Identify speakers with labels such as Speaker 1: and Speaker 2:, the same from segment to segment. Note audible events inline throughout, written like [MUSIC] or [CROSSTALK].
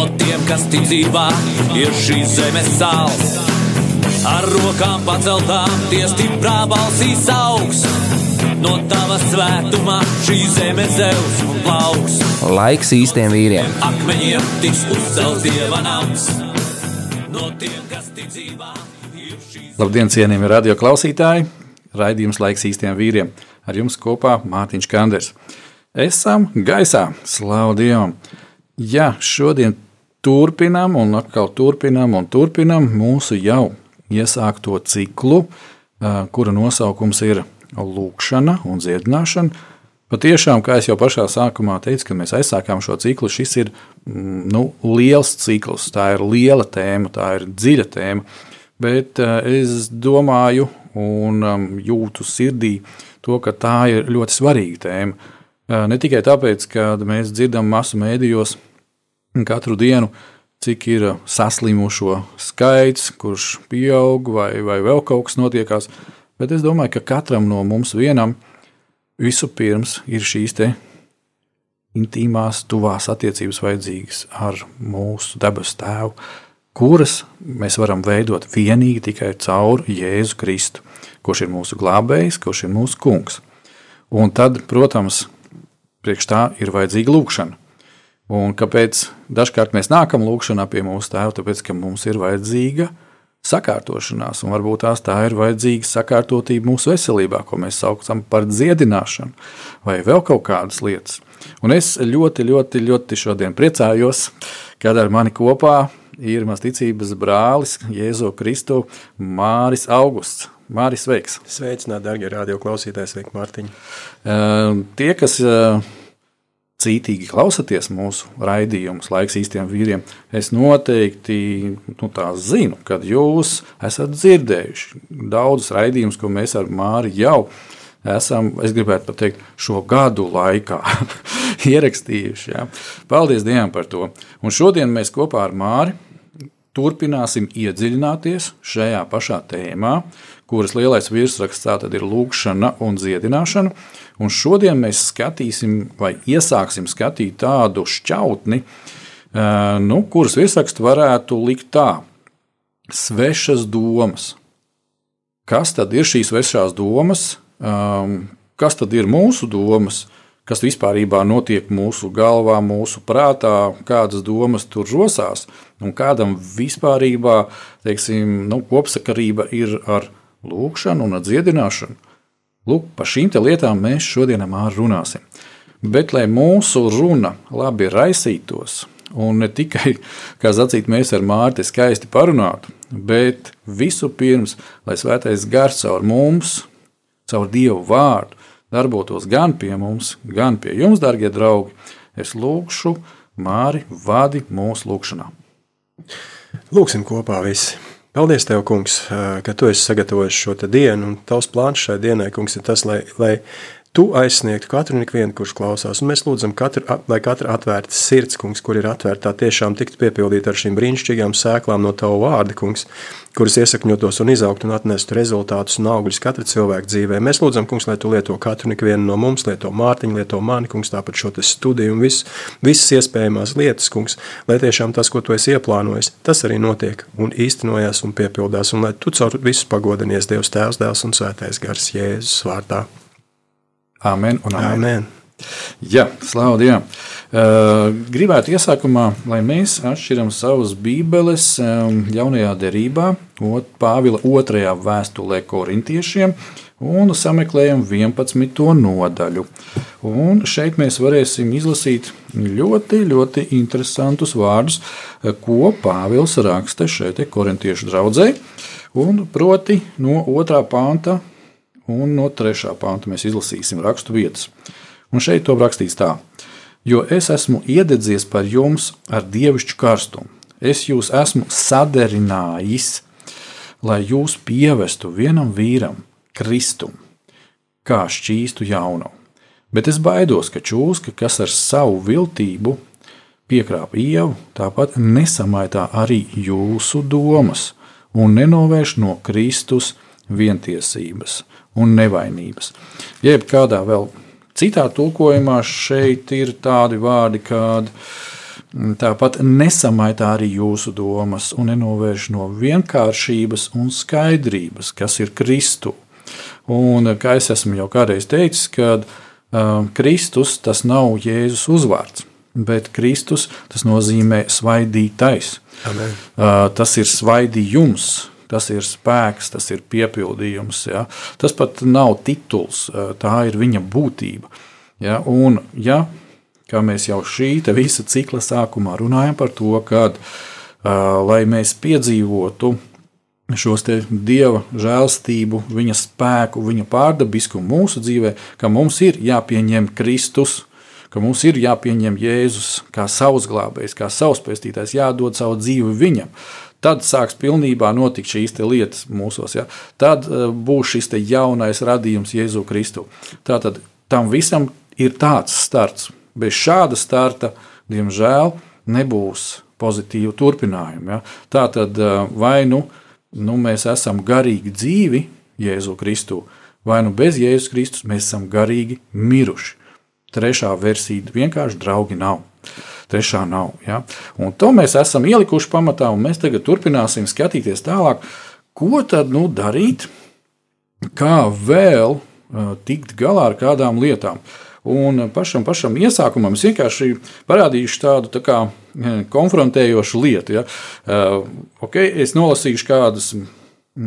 Speaker 1: no tiem, kas ticībā ir šīs zemes sāls. Ar rokām paceltām, tie stiprā balsīs augs. No tava svētumā šī zeme zeus un plauks.
Speaker 2: Laiks īstiem vīriem.
Speaker 1: Akmeņiem tiks uzcelts dieva nams. No tiem, kas ticībā ir šīs zemes.
Speaker 3: Labdien, cienījami radio klausītāji! Raidījums laiks īstiem vīriem. Ar jums kopā Mārtiņš Kanders. Esam gaisā, slavu Dievam! Ja šodien turpinām un atkal turpinām un turpinām mūsu jau iesākto ciklu, kura nosaukums ir lūkšana un dziedināšana. Patiešām, kā jau pašā sākumā teicu, kad mēs aizsākām šo ciklu, šis ir mm, nu, liels cikls, tā ir liela tēma, tā ir dziļa tēma. Bet es domāju un jūtu sirdī to, ka tā ir ļoti svarīga tēma. Ne tikai tāpēc, ka mēs dzirdam masu mēdījos katru dienu, cik ir saslimušo skaits, kurš pieaug vai, vai vēl kaut kas notiekās, bet es domāju, ka katram no mums vienam vispirms ir šīs intīmās, tuvās attiecības vajadzīgas ar mūsu debesu tēvu, kuras mēs varam veidot tikai tikai caur Jēzu Kristu, kurš ir mūsu glābējs, kurš ir mūsu kungs. Un tad, protams, priekš tā ir vajadzīga lūkšana. Un kāpēc dažkārt mēs nākam lūkšanā pie mūsu tēva? Tāpēc, ka mums ir vajadzīga sakārtošanās, un varbūt tās tā ir vajadzīga sakārtotība mūsu veselībā, ko mēs saucam par dziedināšanu, vai vēl kaut kādas lietas. Un es ļoti, ļoti, ļoti šodien priecājos, kad ar mani kopā ir mans ticības brālis, Jēzu Kristu, Māris Augusts. Māris, sveiks!
Speaker 4: Sveicināti, darbie radioklausītāji, sveiki, Mārtiņ!
Speaker 3: Uh, tie, kas uh, cītīgi klausāties mūsu raidījumus, laiks īstiem vīriem, es noteikti nu, zinu, ka jūs esat dzirdējuši daudzus raidījumus, ko mēs ar Māri jau esam, es gribētu pateikt, šo gadu laikā [LAUGHS] ierakstījuši. Ja? Paldies Dievam par to! Un šodien mēs kopā ar Māri turpināsim iedziļināties šajā pašā tēmā, kuras lielais virsraksts tātad ir lūkšana un dziedināšana. Un šodien mēs skatīsim, vai iesāksim skatīt tādu šķautni, nu, kuras virsrakstu varētu likt tā: svešas domas. Kas tad ir šīs svešās domas? Kas tad ir mūsu domas? Kas vispār notiek mūsu galvā, mūsu prātā, kādas domas tur rosās, un kādam vispār nu, kopsakarība ir ar lūkšanu un dziedināšanu. Lūk, par šīm lietām mēs šodien ar runāsim. Bet, lai mūsu runa labi raisītos, un ne tikai, kā sacīt, mēs ar Mārti skaisti parunātu, bet vispirms, lai svētais gars caur mums, caur Dievu vārdu, darbotos gan pie mums, gan pie jums, darbie draugi, es lūgšu Māri, vadi mūsu lūgšanā.
Speaker 4: Lūksim kopā visi! Paldies, Tev, Kungs, ka Tu esi sagatavojis šo dienu, un Tavs plāns šai dienai, Kungs, ir tas, lai, lai Tu aizsniegtu katru un ikvienu, kurš klausās. Un mēs lūdzam, katru, lai katra atvērta sirds, kungs, kur ir atvērta, tiešām tiktu piepildīta ar šīm brīnišķīgām sēklām no Tava vārda, kungs, kuras iesakņotos un izaugtu un atnestu rezultātus un augļus katra cilvēka dzīvē. Mēs lūdzam, kungs, lai Tu lieto katru un ikvienu no mums, lieto Mārtiņu, lieto mani, kungs, tāpat šo studiju un vis, visas iespējamās lietas, kungs, lai tiešām tas, ko Tu esi ieplānojis, tas arī notiek un īstenojās un piepildās, un lai Tu caur visu pagodinies Dievs Tēvs, Dēls un Svētais Gars Jēzus vārdā.
Speaker 3: Amen. Un amen.
Speaker 4: Amen.
Speaker 3: Jā, slavu Dievam. Uh, gribētu iesākumā, lai mēs atšķiram savus bībeles jaunajā derībā, Pāvila otrajā vēstulē korintiešiem, un sameklējam 11. nodaļu. Un šeit mēs varēsim izlasīt ļoti, ļoti interesantus vārdus, ko Pāvils raksta šeit korintiešu draudzē, un proti no otrā panta un no 3. panta mēs izlasīsim rakstu vietas. Un šeit to rakstīts tā: Jo es esmu iededzies par jums ar dievišķu karstumu, es jūs esmu saderinājis, lai jūs pievestu vienam vīram, Kristum, kā šķīstu jaunu. Bet es baidos, ka čūska, kas ar savu viltību piekrāpa ievu, tāpat nesamaitā arī jūsu domas un nenovērš no Kristus vientiesības un nevainības. Jeb kādā vēl citā tulkojumā šeit ir tādi vārdi, kādi tāpat nesamaitā arī jūsu domas un nenovērš no vienkāršības un skaidrības, kas ir Kristu. Un, kā es esmu jau kādreiz teicis, kad uh, Kristus tas nav Jēzus uzvārds, bet Kristus tas nozīmē svaidītais. Amen. Uh, tas ir svaidījums, tas ir spēks, tas ir piepildījums. Ja? Tas pat nav tituls, tā ir viņa būtība. Ja? Un, ja, kā mēs jau šī visa cikla sākumā runājam par to, ka, lai mēs piedzīvotu šos dieva žēlstību, viņa spēku, viņa pārdabiskumu mūsu dzīvē, ka mums ir jāpieņem Kristus, ka mums ir jāpieņem Jēzus kā savs glābējs, kā savs pestītājs, jādod savu dzīvi viņam. Tad sāks pilnībā notikt šīs lietas mūsos. Ja? Tad uh, būs šis jaunais radījums Jēzu Kristu. Tātad tam visam ir tāds starts. Bez šāda starta, diemžēl, nebūs pozitīvu turpinājumu. Ja? Tā tad uh, vai nu, nu mēs esam garīgi dzīvi Jēzu Kristu, vai nu bez Jēzus Kristus mēs esam garīgi miruši. Trešā versija vienkārši draugi nav trešā nav. Ja? Un to mēs esam ielikuši pamatā, un mēs tagad turpināsim skatīties tālāk, ko tad nu, darīt, kā vēl uh, tikt galā ar kādām lietām. Un pašam, pašam iesākumam es vienkārši parādīšu tādu tā kā, konfrontējošu lietu. Ja? Uh, okay, es nolasīšu kādas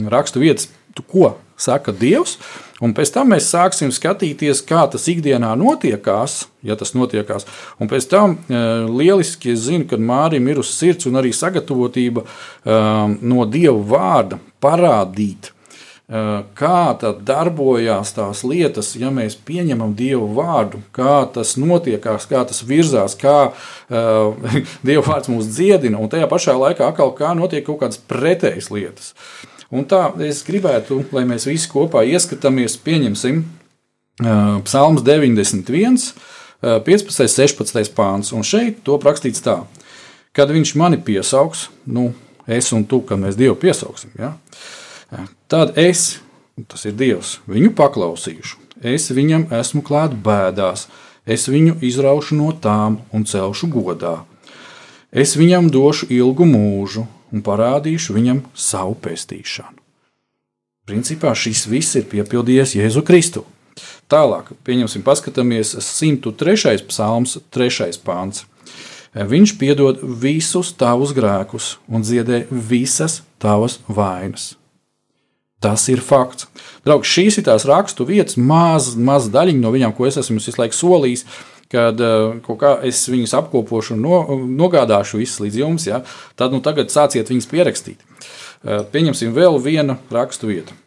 Speaker 3: rakstu vietas, ko saka Dievs, Un pēc tam mēs sāksim skatīties, kā tas ikdienā notiekās, ja tas notiekās. Un pēc tam e, lieliski es zinu, ka Mārim ir uz sirds un arī sagatavotība e, no Dieva vārda parādīt. E, kā tad darbojās tās lietas, ja mēs pieņemam Dievu vārdu, kā tas notiekās, kā tas virzās, kā uh, [LAUGHS] Dieva vārds mūs dziedina, un tajā pašā laikā atkal kā notiek kaut kādas pretējas lietas. Uh, Un tā es gribētu, lai mēs visi kopā ieskatāmies, pieņemsim Psalms 91, 15, 16 pāns. Un šeit to rakstīts tā, kad viņš mani piesaugs, nu, es un tu, kad mēs Dievu piesauksim, ja? tad es, tas ir Dievs, viņu paklausīšu. Es viņam esmu klāt bēdās, es viņu izraušu no tām un celšu godā. Es viņam došu ilgu mūžu, un parādīšu viņam savu pestīšanu. Principā šis viss ir piepildījies Jēzu Kristu. Tālāk, pieņemsim, paskatāmies 103. psalms, 3. pāns. Viņš piedod visus tavus grēkus un dziedē visas tavas vainas. Tas ir fakts. Draugs, šīs ir tās rakstu vietas, maza maz daļiņa no viņām, ko es esmu visu laiku solījis, kad uh, es viņus apkopošu un no, nogādāšu visus līdz jums, ja, tad nu, tagad sāciet viņus pierakstīt. Uh, pieņemsim vēl vienu rakstu vietu.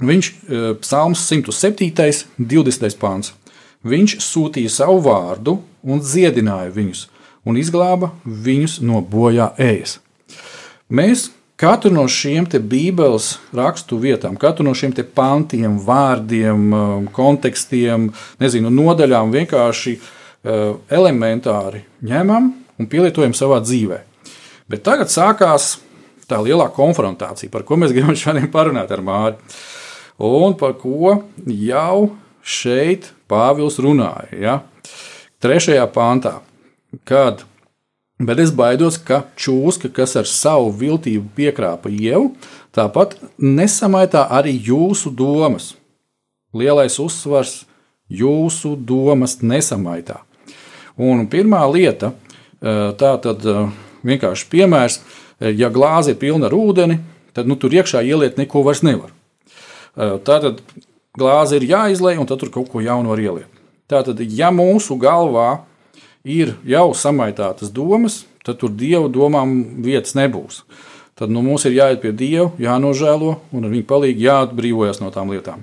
Speaker 3: Viņš, uh, Psalms 107, 20. pāns. Viņš sūtīja savu vārdu un dziedināja viņus, un izglāba viņus no bojā ēs. Mēs katru no šiem Bībeles rakstu vietām, katru no šiem pantiem, vārdiem, kontekstiem, nezinu, nodaļām vienkārši Eh, elementāri ņemam un pielietojam savā dzīvē. Bet tagad sākās tā lielā konfrontācija, par ko mēs gribam šodien parunāt ar Māri. Un par ko jau šeit Pāvils runāja. Ja? Trešajā pāntā, kad Bet es baidos, ka čūska, kas ar savu viltību piekrāpa ievu, tāpat nesamaitā arī jūsu domas. Lielais uzsvars - jūsu domas nesamaitā. Un pirmā lieta, tā tad vienkārši piemērs, ja glāze ir pilna ar ūdeni, tad nu, tur iekšā ieliet neko vairs nevar. Tātad glāze ir jāizlej, un tad tur kaut ko jaunu var ieliet. Tātad, ja mūsu galvā ir jau samaitātas domas, tad tur dievu domām vietas nebūs. Tad nu, mums ir jāiet pie dieva, jānožēlo un ar viņu palīdzību jāatbrīvojas no tām lietām.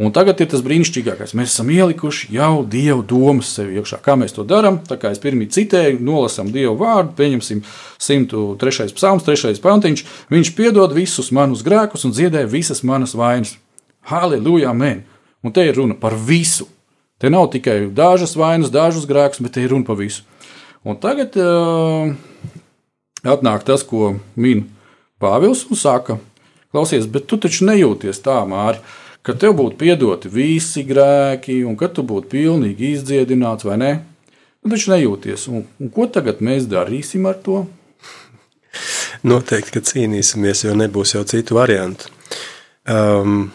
Speaker 3: Un tagad ir tas brīnišķīgākais. Mēs esam ielikuši jau dievu domas sev iekšā. Kā mēs to darām? Tā kā es pirmie citēju, nolasām dievu vārdu, pieņemsim 103. psalms, 3. pantiņš. Viņš piedod visus manus grēkus un dziedē visas manas vainas. Halleluja, amen! Un te ir runa par visu. Te nav tikai dažas vainas, dažus grēkus, bet te ir runa par visu. Un tagad uh, atnāk tas, ko min Pāvils un saka, klausies, bet tu taču nejūties tā, Mārķis ka tev būtu piedoti visi grēki, un ka tu būtu pilnīgi izdziedināts, vai ne? Nu, taču nejūties. Un, un ko tagad mēs darīsim ar to?
Speaker 4: Noteikti, ka cīnīsimies, jo nebūs jau citu variantu. Um,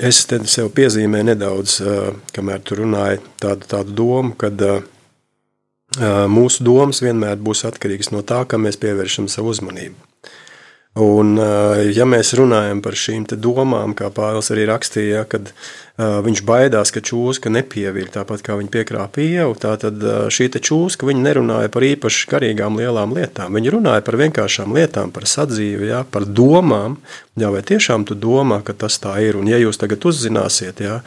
Speaker 4: es te sev piezīmēju nedaudz, uh, kamēr tu runāji tādu, tādu domu, ka uh, uh, mūsu domas vienmēr būs atkarīgas no tā, kam mēs pievēršam savu uzmanību. Un, eh, ja mēs runājam par šīm domām, kā Pāvils arī rakstīja, kad uh, viņš baidās, ka čūska nepieviļ tāpat kā viņa piekrāpa ievu, tad uh, šī čūska nerunāja par īpaši garīgām lielām lietām. Viņa runāja par vienkāršām lietām, par sadzīvi, jā, par domām. Jā, vai tiešām tu domā, ka tas tā ir? Un ja jūs tagad uzzināsiet, jā,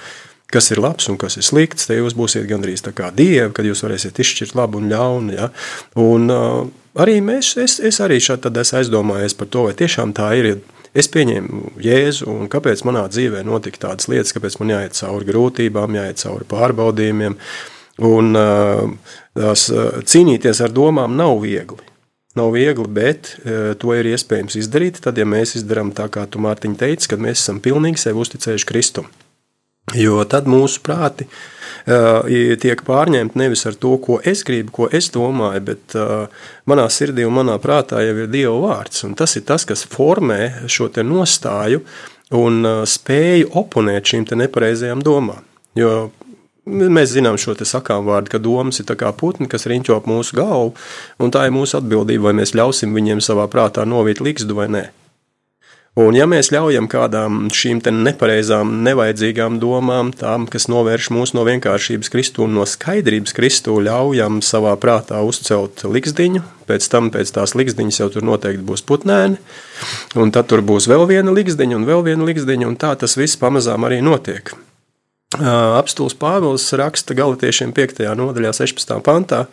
Speaker 4: kas ir labs un kas ir slikts, tad jūs būsiet gandrīz tā kā dievi, kad jūs varēsiet izšķirt labu un ļaunu. Ja? Un, uh, arī mēs, es, es arī šādi esmu aizdomājies par to, vai tiešām tā ir. Es pieņēmu Jēzu, un kāpēc manā dzīvē notika tādas lietas, kāpēc man jāiet cauri grūtībām, jāiet cauri pārbaudījumiem. Un, tās, cīnīties ar domām nav viegli. Nav viegli, bet to ir iespējams izdarīt. Tad, ja mēs izdarām tā, kā tu Mārtiņ teici, kad mēs esam pilnīgi sev uzticējuši Kristum. Jo tad mūsu prāti uh, tiek pārņemti nevis ar to, ko es gribu, ko es domāju, bet uh, manā sirdī un manā prātā jau ir Dieva vārds. Tas ir tas, kas formē šo nostāju un uh, spēju oponēt šīm nepareizajām domām. Jo mēs zinām šo sakām vārdu, ka domas ir kā putni, kas riņķo ap mūsu galvu, un tā ir mūsu atbildība, vai mēs ļausim viņiem savā prātā novīt likstu vai nē. Un ja mēs ļaujam kādām šīm nepareizām, nevajadzīgām domām, tām, kas novērš mūs no vienkāršības Kristu un no skaidrības Kristu, ļaujam savā prātā uzcelt liksdiņu, pēc tam pēc tās liksdiņas jau tur noteikti būs putnēni, un tad tur būs vēl viena liksdiņa un vēl viena liksdiņa, un tā tas viss pamazām arī notiek. Apstults Pāvils raksta Galatiešiem 5. nodaļā, 16. pantā.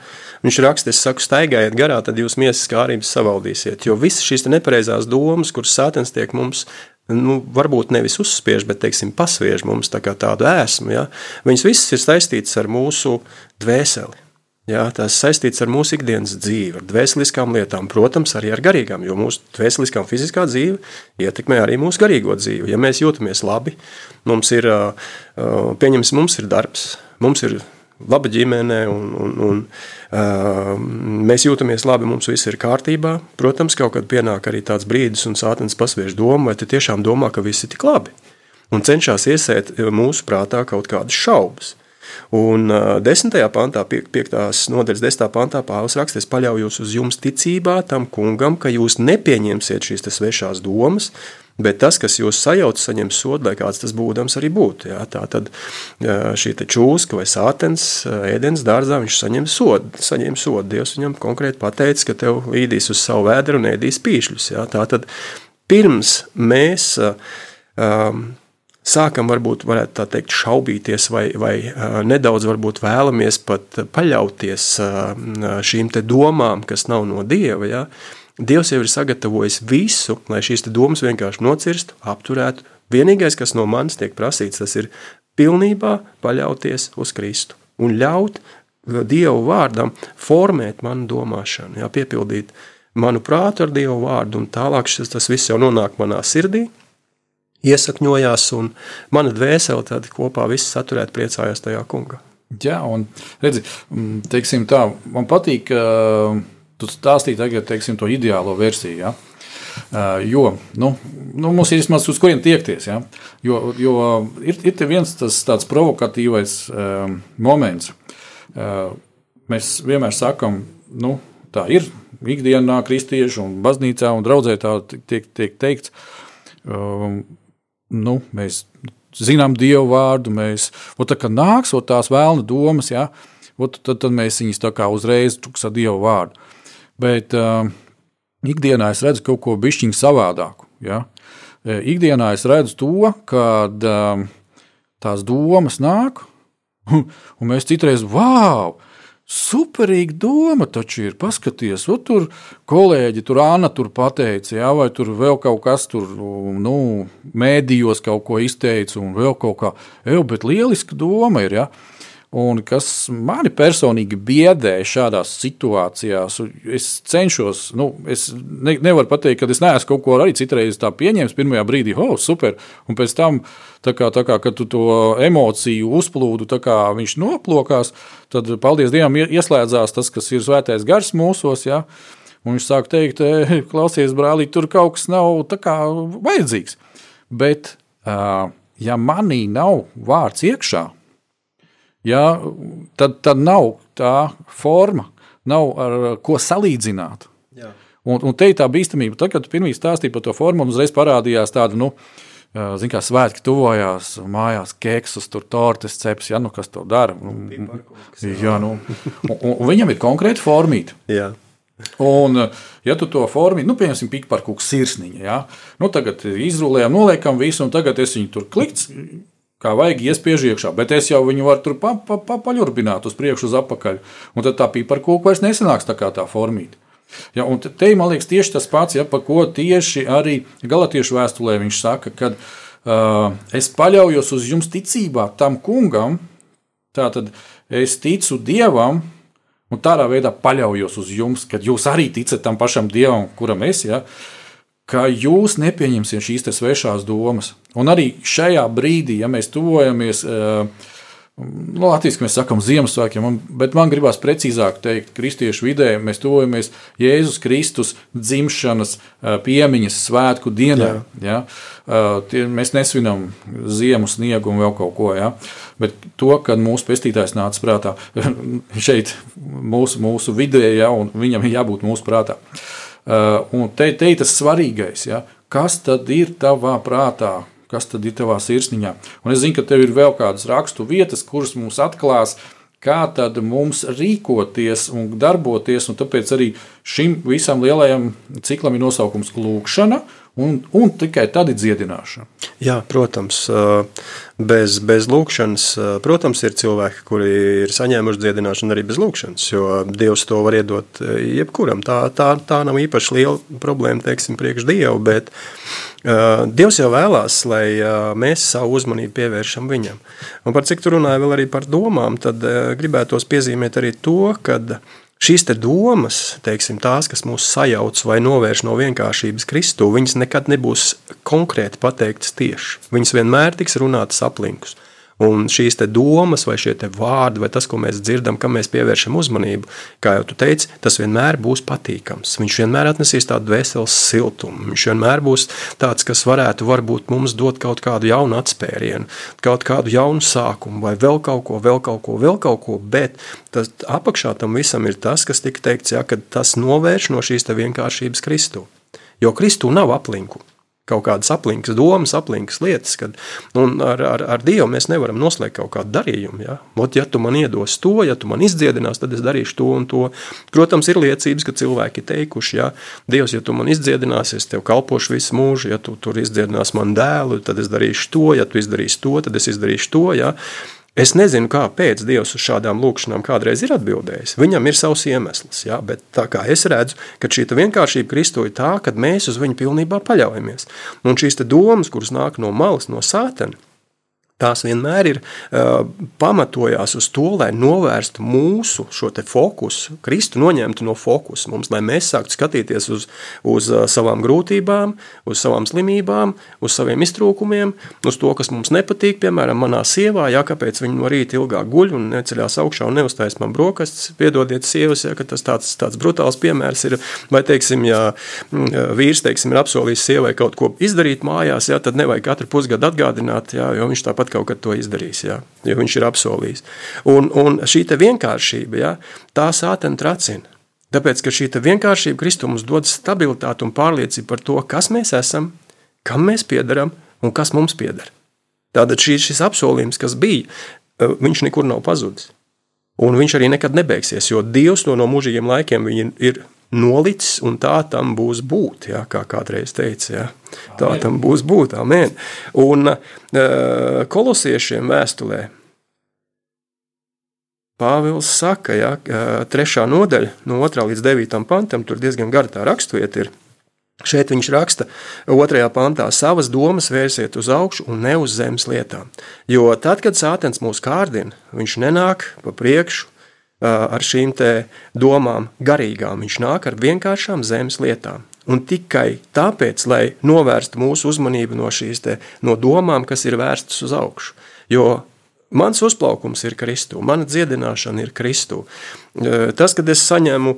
Speaker 4: Viņš raksta, es saku, staigājiet garā, tad jūs miesas kārības savaldīsiet. Jo visas šīs nepareizās domas, kuras sātens tiek mums, nu, varbūt nevis uzspiež, bet, teiksim, pasviež mums tā kā tādu ēsmu, ja? viņas visas ir saistītas ar mūsu dvēseli. Jā, tas saistīts ar mūsu ikdienas dzīvi, ar dvēseliskām lietām, protams, arī ar garīgām, jo mūsu dvēseliskā un fiziskā dzīve ietekmē arī mūsu garīgo dzīvi. Ja mēs jūtamies labi, mums ir, pieņemsim, mums ir darbs, mums ir laba ģimene, un, un, un uh, mēs jūtamies labi, mums viss ir kārtībā. Protams, kaut kad pienāk arī tāds brīdis, un sātens pasviež domu, vai tu tiešām domā, ka viss ir tik labi, un cenšas iesēt mūsu prātā kaut kādas šaubas. Un uh, desmitajā pantā, piektās nodaļas desmitā pantā, Pāvils raksta, es paļaujos uz jums ticībā tam kungam, ka jūs nepieņemsiet šīs svešās domas, Bet tas, kas jūs sajauc, saņem sodu, lai kāds tas būdams arī būtu. Jā, tā tad šī čūska vai sātens ēdienas dārzā, viņš saņem sodu. Saņem sodu. Dievs viņam konkrēti pateica, ka tev līdīs uz savu vēdru un ēdīs pīšļus. Jā, tā tad pirms mēs um, sākam varbūt varētu tā teikt šaubīties vai, vai nedaudz varbūt vēlamies pat paļauties šīm te domām, kas nav no Dieva, ja? Dievs jau ir sagatavojis visu, lai šīs domas vienkārši nocirstu, apturētu. Vienīgais, kas no manis tiek prasīts, tas ir pilnībā paļauties uz Kristu un ļaut Dievu vārdam formēt manu domāšanu, jā, piepildīt manu prātu ar Dievu vārdu, un tālāk šis, tas viss jau nonāk manā sirdī, iesakņojās, un mana dvēsele tad kopā viss saturēt priecājās tajā kungā.
Speaker 3: Jā, un redzi, teiksim tā, man patīk, ka tu stāstīji tagad, teiksim, to ideālo versiju, ja? Jo nu, nu, mums ir vismaz uz kurien tiekties. Ja? Jo, jo ir, ir viens tas tāds provokatīvais um, moments. Uh, mēs vienmēr sakām, nu, tā ir ikdienā, kristiešu un baznīcā un draudzē tā tiek, tiek teikts. Um, nu, mēs zinām Dievu vārdu, mēs, ot, tā nāks ot, tās vēlna domas, ja, ot, tad, tad mēs viņus tā kā uzreiz tuksa Dievu vārdu. Bet uh, ikdienā es redzu kaut ko bišķiņu savādāku. Ja. Ikdienā es redzu to, ka uh, tās domas nāk, [LAUGHS] un mēs citreiz, wow! Superīga doma taču ir. Paskaties, o, tur kolēģi, tur Anna tur pateica, jā, vai tur vēl kaut kas tur, nu, mēdījos kaut ko izteica, un vēl kaut kā. Eju, bet lieliska doma ir, jā. Ja? Un kas mani personīgi biedē šādās situācijās, es cenšos, nu, es ne, nevaru pateikt, ka es neesmu kaut ko arī citreiz tā pieņēmis. Pirmajā brīdī, oh, super, un pēc tam, tā kā, tā kā, kad tu to emociju uzplūdu, kā viņš noplokās, tad, paldies Dievam, ieslēdzās tas, kas ir svētais gars mūsos. Ja? Un viņš sāk teikt, e, klausies, brālī, tur kaut kas nav kā, vajadzīgs. Bet, ja manī nav vārds iekšā, ja, tad, tad nav tā forma, nav ar ko salīdzināt. Jā. Un, un te ir tā bīstamība, tad, kad tu pirmie stāstīji par to formu, un uzreiz parādījās tāda, nu, Ziniet, kā svētki tuvojās, mājās keksus, tur tortes ceps, ja nu kas to dara. Nu, jā, nu, un, un viņam ir konkrēti formīti. Jā. Un, ja tu to formīti, nu, piemēram, pikparkūks sirsniņa, ja, nu, tagad izrulējam, noliekam visu, un tagad es viņu tur klikts, kā vajag iespiež iekšā, bet es jau viņu varu tur pa, pa, pa, paļurbināt uz priekšu, uz apakaļ. Un tad tā pīpara koka vairs nesanāks tā kā tā formīta. Ja, un te, man liekas, tieši tas pats, ja, par ko tieši arī Galatiešu vēstulē viņš saka, ka uh, es paļaujos uz jums ticībā tam kungam, tātad es ticu Dievam, un tādā veidā paļaujos uz jums, kad jūs arī ticat tam pašam Dievam, kuram es, ja, uh, ka jūs nepieņemsiet šīs svešās domas. Un arī šajā brīdī, ja mēs tuvojamies, eh, nu, Latvijas mēs sakām Ziemassvētkiem, bet man gribās precīzāk teikt, kristiešu vidē mēs tuvojamies Jēzus Kristus dzimšanas eh, piemiņas svētku dienā. Ja? Eh, tie, mēs nesvinam ziemu sniegu un vēl kaut ko. Ja? Bet to, kad mūsu pestītājs nāca prātā [LAUGHS] šeit, mūsu, mūsu vidē, ja? un viņam ir jābūt mūsu prātā. Uh, Uh, un te, te ir tas svarīgais, ja? kas tad ir tavā prātā, kas tad ir tavā sirsniņā. Un es zinu, ka tev ir vēl kādas rakstu vietas, kuras mums atklās, kā tad mums rīkoties un darboties. Un tāpēc arī šim visam lielajam ciklam ir nosaukums lūkšana, un, un tikai tad ir dziedināšana.
Speaker 4: Jā, protams, bez, bez lūkšanas, protams, ir cilvēki, kuri ir saņēmuši dziedināšanu arī bez lūkšanas, jo Dievs to var iedot jebkuram. Tā, tā, tā nav īpaši liela problēma, teiksim, priekš Dievu, bet Dievs jau vēlās, lai mēs savu uzmanību pievēršam Viņam. Un par cik tu runāji vēl arī par domām, tad gribētos piezīmēt arī to, kad Šīs domas, teiksim, tās, kas mūs sajauc vai novērš no vienkāršības Kristū, viņas nekad nebūs konkrēti pateiktas tieši. Viņas vienmēr tiks runātas aplinkus. Un šīs domas, vai šie vārdi, vai tas, ko mēs dzirdam, kam mēs pievēršam uzmanību, kā jau tu teici, tas vienmēr būs patīkams. Viņš vienmēr atnesīs tādu veselas siltumu. Viņš vienmēr būs tāds, kas varētu varbūt mums dot kaut kādu jaunu atspērienu, kaut kādu jaunu sākumu, vai vēl kaut ko, vēl kaut ko, vēl kaut ko. Bet tas apakšā tam visam ir tas, kas tika teikts, ja, ka tas novērš no šīs vienkāršības Kristu. Jo Kristu nav aplinku kaut kādas aplinkas domas, aplinkas lietas, kad ar, ar, ar Dievu mēs nevaram noslēgt kaut kādu darījumu. Ja? Ot, ja tu man iedos to, ja tu man izdziedinās, tad es darīšu to un to. Protams, ir liecības, ka cilvēki ir teikuši, ja Dievs, ja tu man izdziedināsi, es tev kalpošu visu mūžu, ja tu tur izdziedinās man dēlu, tad es darīšu to, ja tu izdarīsi to, tad es izdarīšu to. Ja? Es nezinu, kāpēc Dievs uz šādām lūkšanām kādreiz ir atbildējis. Viņam ir savs iemesls, ja? bet tā kā es redzu, ka šī vienkāršība Kristu ir tā, ka mēs uz viņu pilnībā paļaujamies. Un šīs domas, kuras nāk no malas, no sātena, tās vienmēr ir uh, pamatojās uz to, lai novērstu mūsu šo fokusu, Kristu noņemtu no fokusa mums, lai mēs sāktu skatīties uz, uz savām grūtībām, uz savām slimībām, uz saviem iztrūkumiem, uz to, kas mums nepatīk, piemēram, manā sievā, jā, kāpēc viņa no rīta ilgāk guļ un neceļās augšā un neuztais man brokastis, piedodiet sievas, ja, tas tāds, tāds brutāls piemērs ir, vai, teiksim, ja vīrs, teiksim, ir apsolījis sievai kaut ko izdarīt mājās, ja, tad nevajag katru pusgadu atgādināt, ja, jo viņš tāpat tāpat kaut kad to izdarīs, ja, jo viņš ir apsolījis. Un, un šī vienkāršība, ja, tā sātena tracina. Tāpēc, ka šī vienkāršība Kristus mums dod stabilitāti un pārliecību par to, kas mēs esam, kam mēs piedaram un kas mums pieder. Tātad šī, šis apsolījums, kas bija, viņš nekur nav pazudis. Un viņš arī nekad nebeigsies, jo Dievs to no mūžīgiem laikiem ir nolicis, un tā tam būs būt, ja, kā kādreiz teica. Ja. Tā amen. tam būs būt, amen. Un uh, kolosiešiem vēstulē Pāvils saka, ja, trešā nodaļa, no 2 līdz 9 pantam, tur diezgan gara tā raksturvieta ir. Šeit viņš raksta, otrajā pantā, savas domas vērsiet uz augšu un ne uz zemes lietām. Jo tad, kad sātens mūs kārdina, viņš nenāk pa priekšu ar šīm domām garīgām, viņš nāk ar vienkāršām zemes lietām. Un tikai tāpēc, lai novērstu mūsu uzmanību no šīs te, no domām, kas ir vērstas uz augšu. Jo Mans uzplaukums ir Kristū, mana dziedināšana ir Kristū. Tas, kad es saņemu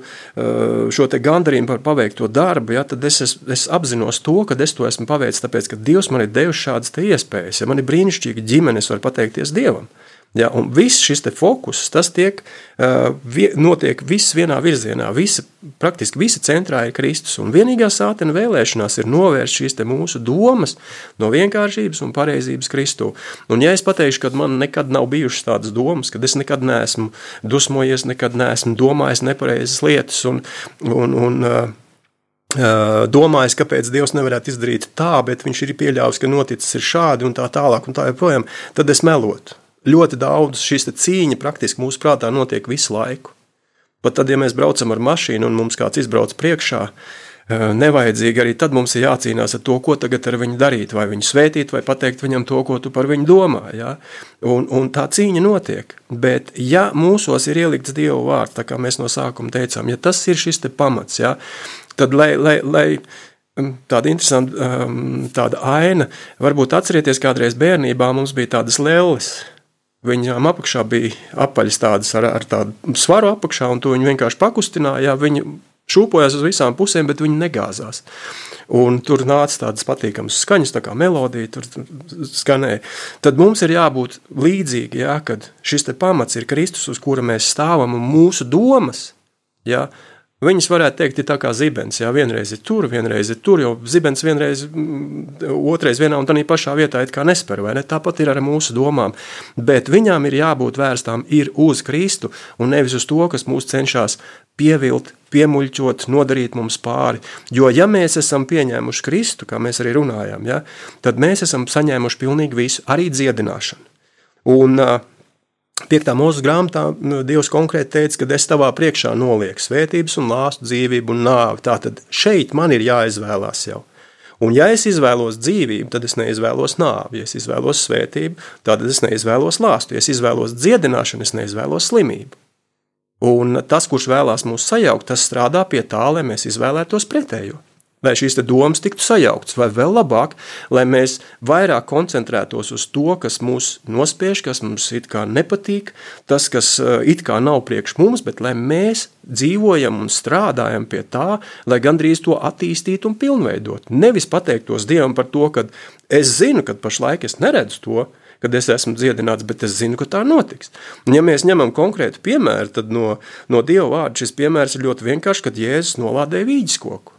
Speaker 4: šo gandarījumu par paveikto darbu, ja, tad es, es, es apzinos to, ka es to esmu paveicis, tāpēc, ka Dievs man ir devis šādas iespējas. Ja man ir brīnišķīga ģimene, es varu pateikties Dievam. Ja, un viss šis fokus, tas tiek, vie, notiek viss vienā virzienā. Visa, praktiski visa centrā ir Kristus. Un vienīgā sātena vēlēšanās ir novērst šīs mūsu domas no vienkāršības un pareizības Kristū. Un ja es pateikšu, ka man nekad nav bijušas tādas domas, ka es nekad neesmu dusmojies, nekad neesmu domājis nepareizas lietas un, un, un uh, domājis, kāpēc Dievs nevarētu izdarīt tā, bet viņš ir pieļāvis, ka noticis ir šādi un tā tālāk un tā joprojām, tad es melotu ļoti daudz šīs cīņa praktiski mūsu prātā notiek visu laiku. Pat tad, ja mēs braucam ar mašīnu un mums kāds izbrauc priekšā, eh, nevajadzīgi arī tad mums ir jācīnās ar to, ko tagad ar viņu darīt, vai viņu svētīt, vai pateikt viņam to, ko tu par viņu domā. Ja? Un, un tā cīņa notiek. Bet, ja mūsos ir ielikts Dieva vārds, kā mēs no sākuma teicām, ja tas ir šis pamats, ja, tad lai, lai, lai mm, tāda interesanta um, tāda aina, varbūt atcerieties, kādreiz bērnībā mums bija tādas lelles, Viņām apakšā bija apaļas tādas ar, ar tādu svaru apakšā, un to viņi vienkārši pakustināja. Viņi šūpojas uz visām pusēm, bet viņi negāzās. Un tur nāca tādas patīkamas skaņas, tā kā melodija tur skanēja. Tad mums ir jābūt līdzīgi, ja, kad šis pamats ir Kristus, uz kura mēs stāvam, un mūsu domas, ja, Viņas varētu teikt, ir tā kā zibens. Jā, vienreiz ir tur, vienreiz ir tur, jo zibens vienreiz, mm, otrais vienā un tā pašā vietā it kā nespēr, vai ne? Tāpat ir ar mūsu domām. Bet viņām ir jābūt vērstām ir uz Kristu un nevis uz to, kas mūs cenšas pievilt, piemuļķot, nodarīt mums pāri. Jo, ja mēs esam pieņēmuši Kristu, kā mēs arī runājām, ja, tad mēs esam saņēmuši pilnīgi visu, arī dziedināšanu. Un, uh, Piektā mūža grāmatā nu, Dievs konkrēti teica, ka es tavā priekšā nolieku svētības un lāstu dzīvību un nāvi. Tātad šeit man ir jāizvēlās jau. Un ja es izvēlos dzīvību, tad es neizvēlos nāvi. Ja es izvēlos svētību, tad es neizvēlos lāstu. Ja es izvēlos dziedināšanu, es neizvēlos slimību. Un tas, kurš vēlās mūs sajaukt, tas strādā pie tā, lai mēs izvēlētos pretējo lai šīs domas tiktu sajauktas, vai vēl labāk, lai mēs vairāk koncentrētos uz to, kas mūs nospiež, kas mums it kā nepatīk, tas, kas eh, it kā nav priekš mums, bet lai mēs dzīvojam un strādājam pie tā, lai gandrīz to attīstītu un pilnveidot. Nevis pateiktos Dievam par to, ka es zinu, ka pašlaik es neredzu to, kad es esmu dziedināts, bet es zinu, ka tā notiks. Un ja mēs ņemam konkrētu piemēru, tad no, no Dieva vārda šis piemērs ir ļoti vienkāršs, kad Jēzus nolādēja vīģis koku.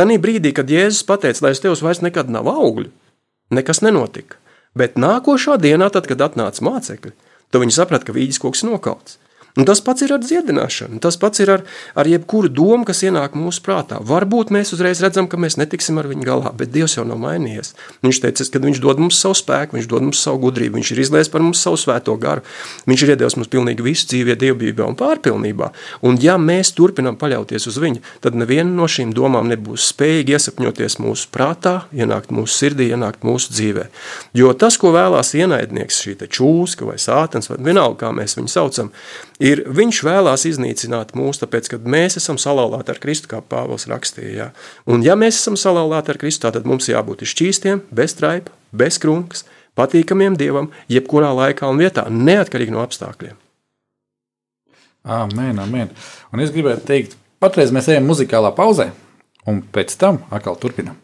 Speaker 4: Tanī brīdī, kad Jēzus pateica, lai uz tevis vairs nekad nav augļu, nekas nenotika. Bet nākošā dienā, tad, kad atnāca mācekļi, tad viņi saprata, ka vīģis koks nokauts. Un tas pats ir ar dziedināšanu, tas pats ir ar, ar jebkuru domu, kas ienāk mūsu prātā. Varbūt mēs uzreiz redzam, ka mēs netiksim ar viņu galā, bet Dievs jau nav mainījies. Viņš teica, ka Viņš dod mums savu spēku, Viņš dod mums savu gudrību, Viņš ir izlaists par mums savu svēto garu. Viņš ir iedevis mums pilnīgi visu dzīvē, dievbijā un pārpilnībā. Un ja mēs turpinām paļauties uz Viņu, tad neviena no šīm domām nebūs spējīga iesapņoties mūsu prātā, ienākt mūsu sirdī, ienākt mūsu dzīvē. Jo tas, ko vēlās ienaidnieks, šī čūska vai sātens, vai vienalga, kā mēs viņu saucam, ir viņš vēlās iznīcināt mūs, tāpēc, ka mēs esam salauzti ar Kristu, kā Pāvils rakstīja. Un ja mēs esam salauzti ar Kristu, tad mums jābūt šķīstiem, bez traipa, bez krunkas, patīkamiem Dievam, jebkurā laikā un vietā, neatkarīgi no apstākļiem.
Speaker 3: Amen, amen. Un es gribētu teikt, patreiz mēs ejam muzikālā pauzē, un pēc tam atkal turpinām.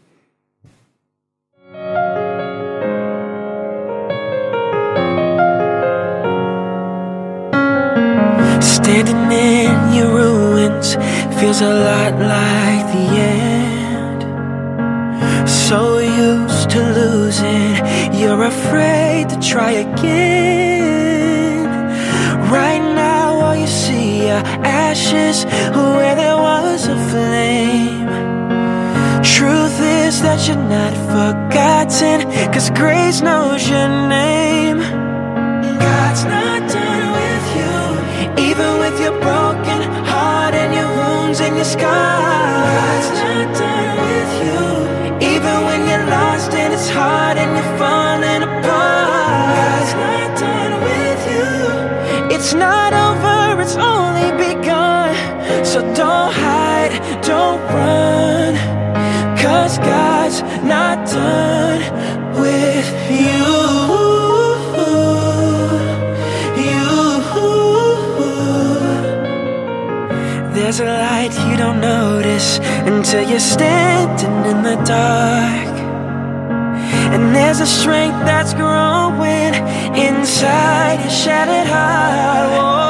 Speaker 5: Standing in your ruins feels a lot like the end. So used to losing, you're afraid to try again. Right now, all you see are ashes where there was a flame. Truth is that you're not forgotten, cause grace knows your name. God's not done your broken heart and your wounds and your scars. God's not done with you, even when you're lost and it's hard and you're falling apart. God's not done with you. It's not over, it's only begun. So don't hide, don't run. Cause God's not done There's a light you don't notice until you're standing in the dark. And there's a strength that's growing inside your shattered heart.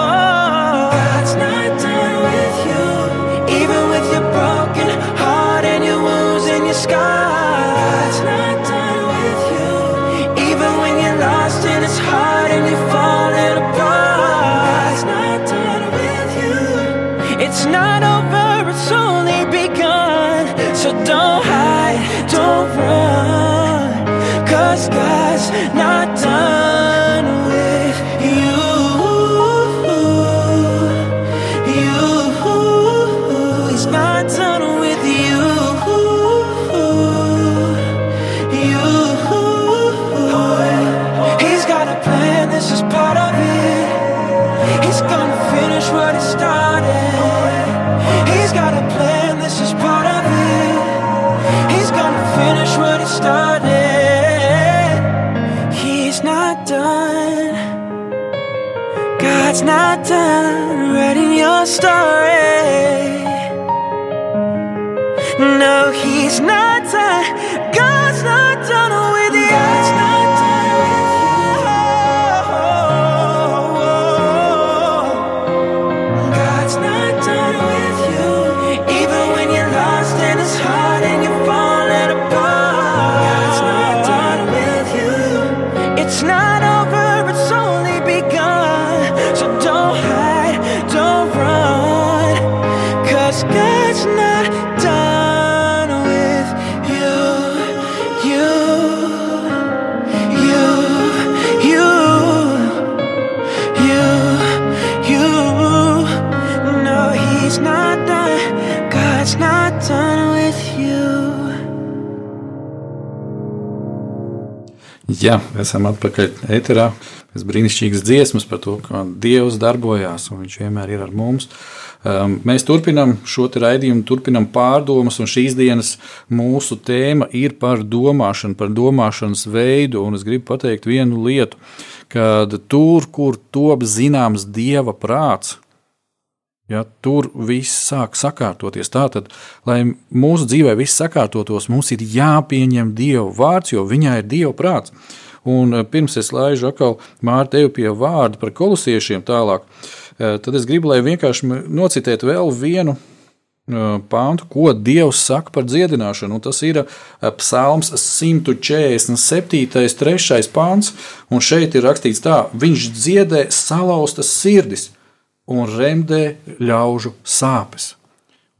Speaker 3: Jā, esam atpakaļ ēterā. Pēc brīnišķīgas dziesmas par to, kā Dievs darbojās un Viņš vienmēr ir ar mums. Um, mēs turpinām šo raidījumu, turpinām pārdomas, un šīs dienas mūsu tēma ir par domāšanu, par domāšanas veidu. Un es gribu pateikt vienu lietu, ka tur, kur top zināms Dieva prāts, Ja, tur viss sāk sakārtoties. Tātad, lai mūsu dzīvē viss sakārtotos, mums ir jāpieņem Dieva vārds, jo viņā ir Dieva prāts. Un eh, pirms es laižu atkal Mārtu tevi pie vārda par kolosiešiem tālāk, eh, tad es gribu, lai vienkārši nocitētu vēl vienu eh, pāntu, ko Dievs saka par dziedināšanu. Un tas ir Psalms 147. 3. pāns, un šeit ir rakstīts tā: Viņš dziedē salauztas sirdis un remdē ļaužu sāpes.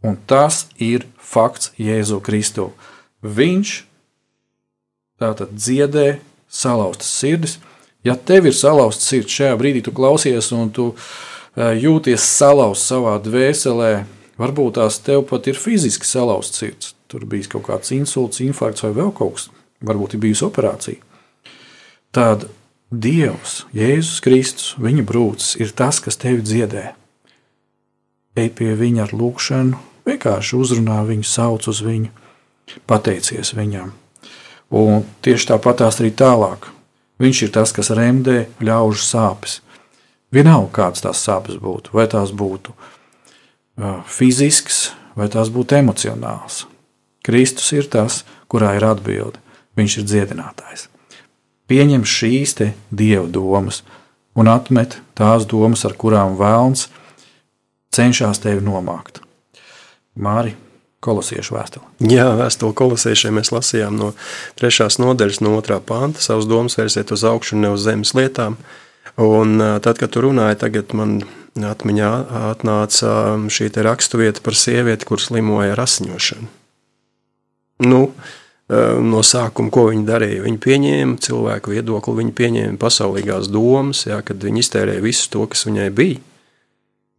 Speaker 3: Un tas ir fakts Jēzu Kristu. Viņš tātad dziedē salauztas sirdis. Ja tev ir salauzta sirds šajā brīdī, tu klausies un tu eh, jūties salauzts savā dvēselē, varbūt tās tev pat ir fiziski salauzts sirds. Tur bija kaut kāds insults, infarkts vai vēl kaut kas, varbūt ir bijusi operācija. Tad Dievs, Jēzus Kristus, viņa brūcis ir tas, kas tevi dziedē. Ej pie viņa ar lūgšanu, vienkārši uzrunā viņu, sauc uz viņu, pateicies viņam. Un tieši tāpat tās arī tālāk. Viņš ir tas, kas remdē ļaužu sāpes. Vienalga, kādas tās sāpes būtu, vai tās būtu fiziskas, vai tās būtu emocionālas. Kristus ir tas, kurā ir atbilde. Viņš ir dziedinātājs. Pieņem šīs dieva domas un atmet tās domas, ar kurām vēlns cenšas tevi nomākt. Māri, kolosiešu vēstuli.
Speaker 4: Jā, vēstuli kolosiešiem mēs lasījām no 3. nodaļas, no 2. panta. Savus domas vērsiet uz augšu, ne uz zemes lietām. Un tad, kad tu runāji, tagad man atmiņā atnāca šī raksturvieta par sievieti, kur slimoja ar asiņošanu. Nu, no sākuma, ko viņi darīja. Viņi pieņēma cilvēku viedokli, viņi pieņēma pasaulīgās domas, jā, kad viņi iztērēja visu to, kas viņai bija.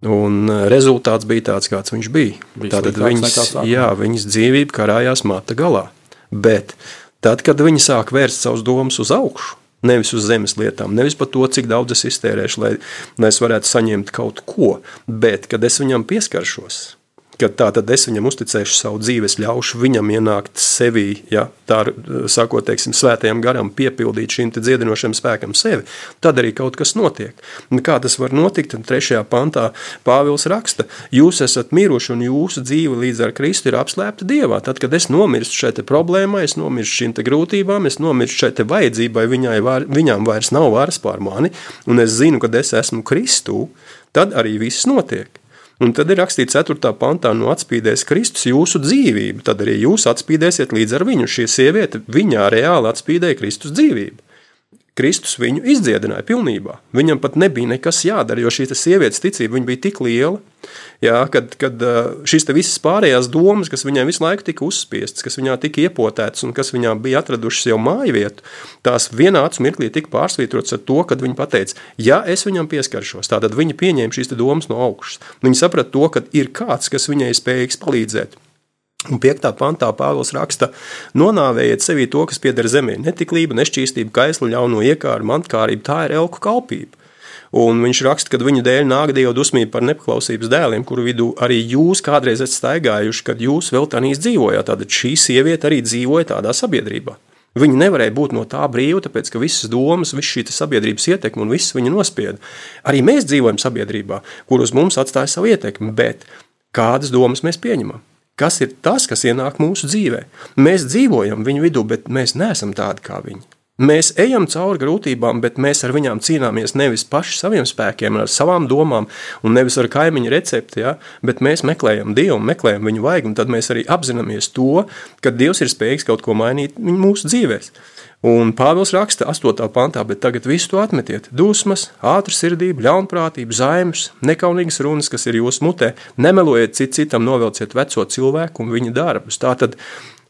Speaker 4: Un rezultāts bija tāds, kāds viņš bija.
Speaker 3: Bija
Speaker 4: Tātad viņas, jā, viņas dzīvība karājās mata galā. Bet tad, kad viņi sāk vērst savus domas uz augšu, nevis uz zemes lietām, nevis par to, cik daudz es iztērēšu, lai, lai es varētu saņemt kaut ko, bet kad es viņam pieskaršos, kad tā tad es viņam uzticēšu savu dzīvi, es ļaušu viņam ienākt sevī, ja, tā sakot, teiksim, svētajam garam, piepildīt šim te dziedinošam spēkam sevi, tad arī kaut kas notiek. Un kā tas var notikt? Tad trešajā pantā Pāvils raksta, jūs esat miruši un jūsu dzīve līdz ar Kristu ir apslēpta Dievā. Tad, kad es nomirstu šai te problēmai, es nomirstu šīm te grūtībām, es nomirstu šai te vajadzībai, viņai, var, viņām vairs nav varas pār mani, un es zinu, ka es esmu Kristū, tad arī viss notiek. Un tad ir rakstīts 4. pantā, no atspīdēs Kristus jūsu dzīvību. Tad arī jūs atspīdēsiet līdz ar viņu. Šī sieviete viņā reāli atspīdēja Kristus dzīvību. Kristus viņu izdziedināja pilnībā. Viņam pat nebija nekas jādara, jo šī sievietes ticība bija tik liela, jā, kad, kad šīs visas pārējās domas, kas viņai visu laiku tika uzspiestas, kas viņā tika iepotētas un kas viņā bija atradušas jau māju vietu, tās vienā mirklī tika pārsvītrotas ar to, kad viņa pateica, ja es viņam pieskaršos, tad viņa pieņēma šīs domas no augšas. Viņa saprata to, ka ir kāds, kas viņai spējīgs palīdzēt. Un 5. pantā Pāvils raksta: Nonāvējiet sevī to, kas pieder zemē, netiklība, nešķīstība, kaisla, ļauno iekāru, mantkārība, tā ir elku kalpība. Un viņš raksta, ka viņu dēļ nāk Dieva dusmība par nepaklausības dēliem, kuru vidū arī jūs kādreiz esat staigājuši, kad jūs vēl tādā dzīvojāt. Tad šī sieviete arī dzīvoja tādā sabiedrībā. Viņa nevarēja būt no tā brīva, tāpēc ka visas domas, visa šī sabiedrības ietekme un viss viņa nospieda. Arī mēs dzīvojam sabiedrībā, kur uz mums atstāja savu ietekmi, bet kādas domas mēs pieņemam? Kas ir tas, kas ienāk mūsu dzīvē? Mēs dzīvojam viņu vidū, bet mēs neesam tādi kā viņi. Mēs ejam cauri grūtībām, bet mēs ar viņām cīnāmies nevis paši saviem spēkiem, ar savām domām, un nevis ar kaimiņu recepti, ja? bet mēs meklējam Dievu, meklējam viņu vajag, un tad mēs arī apzināmies to, ka Dievs ir spējīgs kaut ko mainīt mūsu dzīvēm. Un Pāvils raksta 8. pantā, bet tagad visu to atmetiet. Dusmas, ātrsirdība, ļaunprātība, zaimas, nekaunīgas runas, kas ir jūsu mutē. Nemelojiet cit citam, novelciet veco cilvēku un viņa darbus. Tātad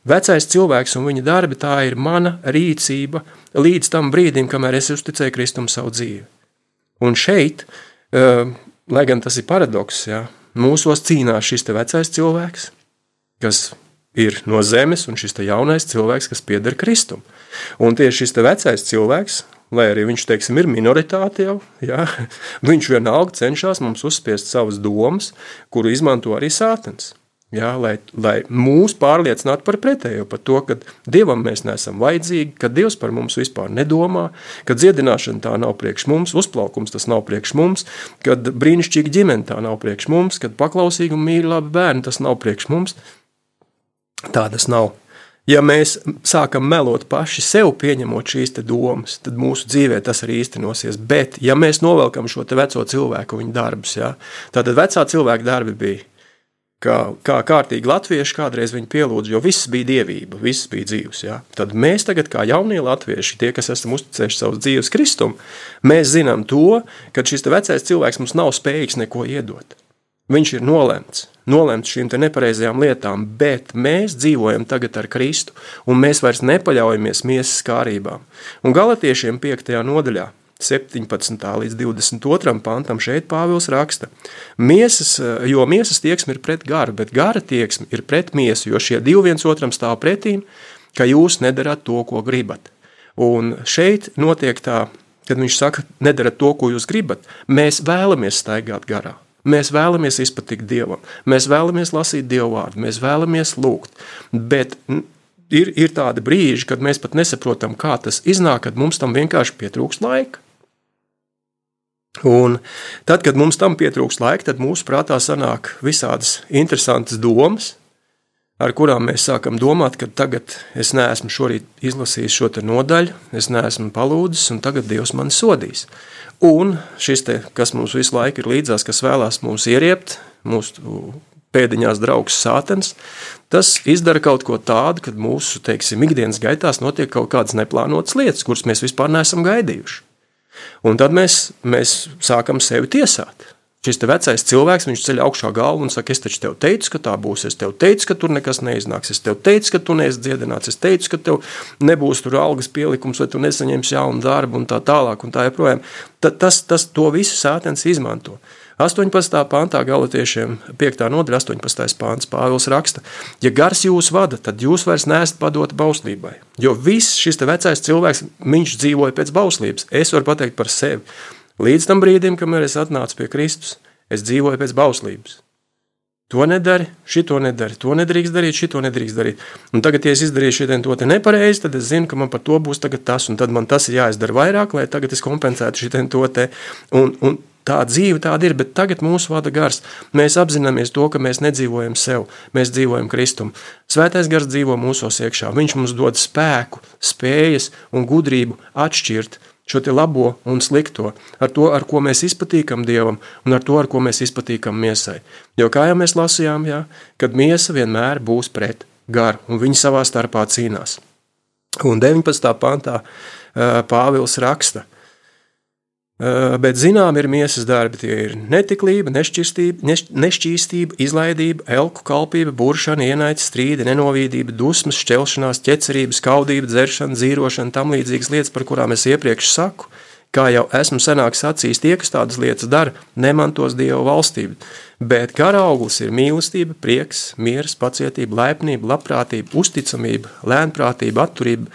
Speaker 4: vecais cilvēks un viņa darbi, tā ir mana rīcība līdz tam brīdim, kamēr es uzticēju Kristum savu dzīvi. Un šeit, lai gan tas ir paradoks, ja, mūsos cīnās šis vecais cilvēks, kas ir no zemes, un šis jaunais cilvēks, kas pieder Kristum. Un tieši šis vecais cilvēks, lai arī viņš teiksim, ir minoritāte jau, ja, [LAUGHS] viņš vienalga cenšas mums uzspiest savas domas, kuru izmanto arī sātens. Ja, lai, lai mūs pārliecinātu par pretējo, par to, ka Dievam mēs neesam vajadzīgi, ka Dievs par mums vispār nedomā, ka dziedināšana tā nav priekš mums, uzplaukums tas nav priekš mums, ka brīnišķīga ģimene tā nav priekš mums, ka paklausīgi un mīļi labi bērni tas nav priekš mums. Tādas nav. Ja mēs sākam melot paši sev, pieņemot šīs domas, tad mūsu dzīvē tas arī īstenosies. Bet, ja mēs novelkam šo veco cilvēku viņa darbus, ja, tad vecā cilvēka darbi bija. Kā, kā kārtīgi latvieši kādreiz viņu pielūdza, jo viss bija dievība, viss bija dzīves. Ja? Tad mēs tagad, kā jaunie latvieši, tie, kas esam uzticējuši savus dzīves Kristum, mēs zinām to, ka šis vecais cilvēks mums nav spējīgs neko iedot. Viņš ir nolemts, nolemts šīm nepareizajām lietām, bet mēs dzīvojam tagad ar Kristu, un mēs vairs nepaļaujamies miesas kārībām. Un galotiešiem 5. nodaļā, 17. līdz 22. pantam, šeit Pāvils raksta, miesas, jo miesas tieksme ir pret garu, bet gara tieksme ir pret miesu, jo šie divi viens otram stāv pretīm, ka jūs nedarat to, ko gribat. Un šeit notiek tā, kad viņš saka, nedarat to, ko jūs gribat, mēs vēlamies staigāt garā. Mēs vēlamies izpatikt Dievam, mēs vēlamies lasīt Dievu vārdu, mēs vēlamies lūgt. Bet ir, ir tādi brīži, kad mēs pat nesaprotam, kā tas iznāk, kad mums tam vienkārši pietrūkst laika. Un tad, kad mums tam pietrūkst laika, tad mūsu prātā sanāk visādas interesantas domas, ar kurām mēs sākam domāt, ka tagad es neesmu šorīt izlasījis šo nodaļu, es neesmu palūdzis, un tagad Dievs mani sodīs. Un šis, te, kas mums visu laiku ir līdzās, kas vēlās mūs ieriept, mūsu pēdiņās draugs sātens, tas izdara kaut ko tādu, kad mūsu teiksim, ikdienas gaitās notiek kaut kādas neplānotas lietas, kuras mēs vispār neesam gaidījuši. Un tad mēs, mēs sākam sevi tiesāt. Šis vecais cilvēks, viņš ceļ augšā galvu un saka, es taču tev teicu, ka tā būs. Es tev teicu, ka tur nekas neiznāks. Es tev teicu, ka tu neesi dziedināts. Es teicu, ka tev nebūs tur algas pielikums, vai tu nesaņemsi jaunu darbu un tā tālāk. Un tā joprojām. Ta, tas, tas to visu sātens izmanto. 18. pāntā galotiešiem 5. nodaļa, 18. pāns Pāvils raksta, ja gars jūs vada, tad jūs vairs neesat padoti bauslībai. Jo viss šis vecais cilvēks, viņš dzīvoja pēc bauslības. Es varu pateikt par sevi. Līdz tam brīdim, kamēr es atnācu pie Kristus, es dzīvoju pēc bauslības. To nedari, šito nedari, to nedrīkst darīt, šito nedrīkst darīt. Un tagad, ja es izdarīšu šodien to nepareizi, tad es zinu, ka man par to būs tas, un tad man tas ir jāizdara vairāk, lai tagad es kompensētu šodien to te. Un, un Tā dzīve tāda ir, bet tagad mūsu vada gars. Mēs apzināmies to, ka mēs nedzīvojam sev, mēs dzīvojam Kristum. Svētais gars dzīvo mūsos iekšā. Viņš mums dod spēku, spējas un gudrību atšķirt šo labo un slikto, ar to, ar ko mēs izpatīkam Dievam, un ar to, ar ko mēs izpatīkam miesai. Jo kā jau mēs lasījām, jā, kad miesa vienmēr būs pret garu, un viņi savā starpā cīnās. Un 19. pantā Pāvils raksta – Bet zinām, ir miesas darbi. Tie ir netiklība, nešķīstība, neš, nešķīstība izlaidība, elku kalpība, buršana, ienaidība, strīdi, nenovīdība, dusmas, šķelšanās, ķecerība, skaudība, dzeršana, zīrošana, tam līdzīgas lietas, par kurām es iepriekš saku. Kā jau esmu senāk sacījis, tie, kas tādas lietas dara, nemantos Dieva valstību. Bet gara auglis ir mīlestība, prieks, miers, pacietība, laipnība, labprātība, uzticamība, lēnprātība, atturība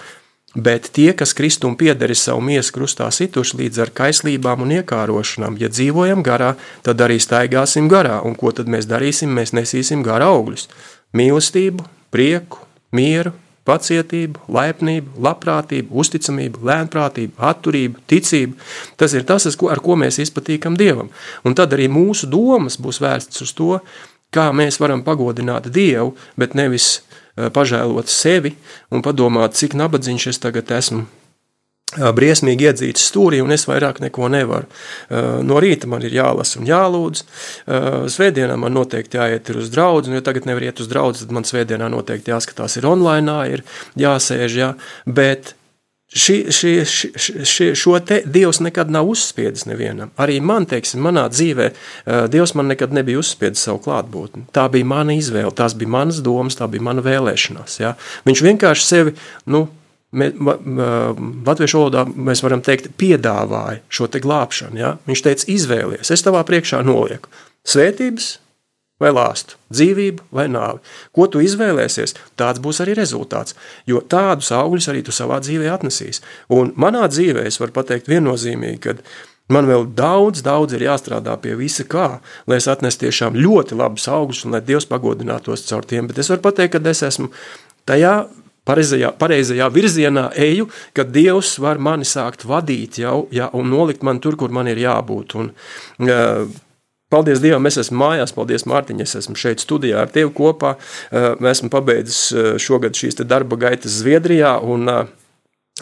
Speaker 4: Bet tie, kas Kristum pieder, ir savu miesu krustā situši līdz ar kaislībām un iekārošanām. Ja dzīvojam garā, tad arī staigāsim garā. Un ko tad mēs darīsim? Mēs nesīsim gara augļus - mīlestību, prieku, mieru, pacietību, laipnību, labprātību, uzticamību, lēnprātību, atturību, ticību. Tas ir tas, ar ko mēs izpatīkam Dievam. Un tad arī mūsu domas būs vērstas uz to, kā mēs varam pagodināt Dievu, bet nevis Eh, pažēlot sevi un padomāt, cik nabadzīgs es tagad esmu. Eh, briesmīgi iedzīts stūrī, un es vairāk neko nevaru. Eh, no rīta man ir jālasa un jālūdz. Svētdienā man noteikti jāiet uz draugu, un, ja tagad nevar iet uz draugu, tad man svētdienā noteikti jāskatās ir online, ir jāsēž. Jā. Bet Ši, ši, ši, šo te Dievs nekad nav uzspiedis nevienam. Arī man, teiksim, manā dzīvē, Dievs man nekad nebija uzspiedis savu klātbūtni. Tā bija mana izvēle, tās bija manas domas, tā bija mana vēlēšanās. Ja? Viņš vienkārši sevi, nu, Latviešu valodā mēs varam teikt, piedāvāja šo te glābšanu. Ja? Viņš teica, izvēlies, es tavā priekšā nolieku svētības, vai lāstu, dzīvību vai nāvi. Ko tu izvēlēsies, tāds būs arī rezultāts. Jo tādus augļus arī tu savā dzīvē atnesīsi. Un manā dzīvē es varu pateikt viennozīmīgi, ka man vēl daudz, daudz ir jāstrādā pie visa kā, lai es atnestu tiešām ļoti labus augļus un lai Dievs pagodinātos caur tiem. Bet es varu pateikt, ka es esmu tajā pareizajā, pareizajā virzienā eju, kad Dievs var mani sākt vadīt jau, ja, un nolikt man tur, kur man ir jābūt. Un, uh, Paldies Dievam, es esmu mājās, paldies Mārtiņ, es esmu šeit studijā ar tevi kopā. Esmu pabeidzis šogad šīs darba gaitas Zviedrijā un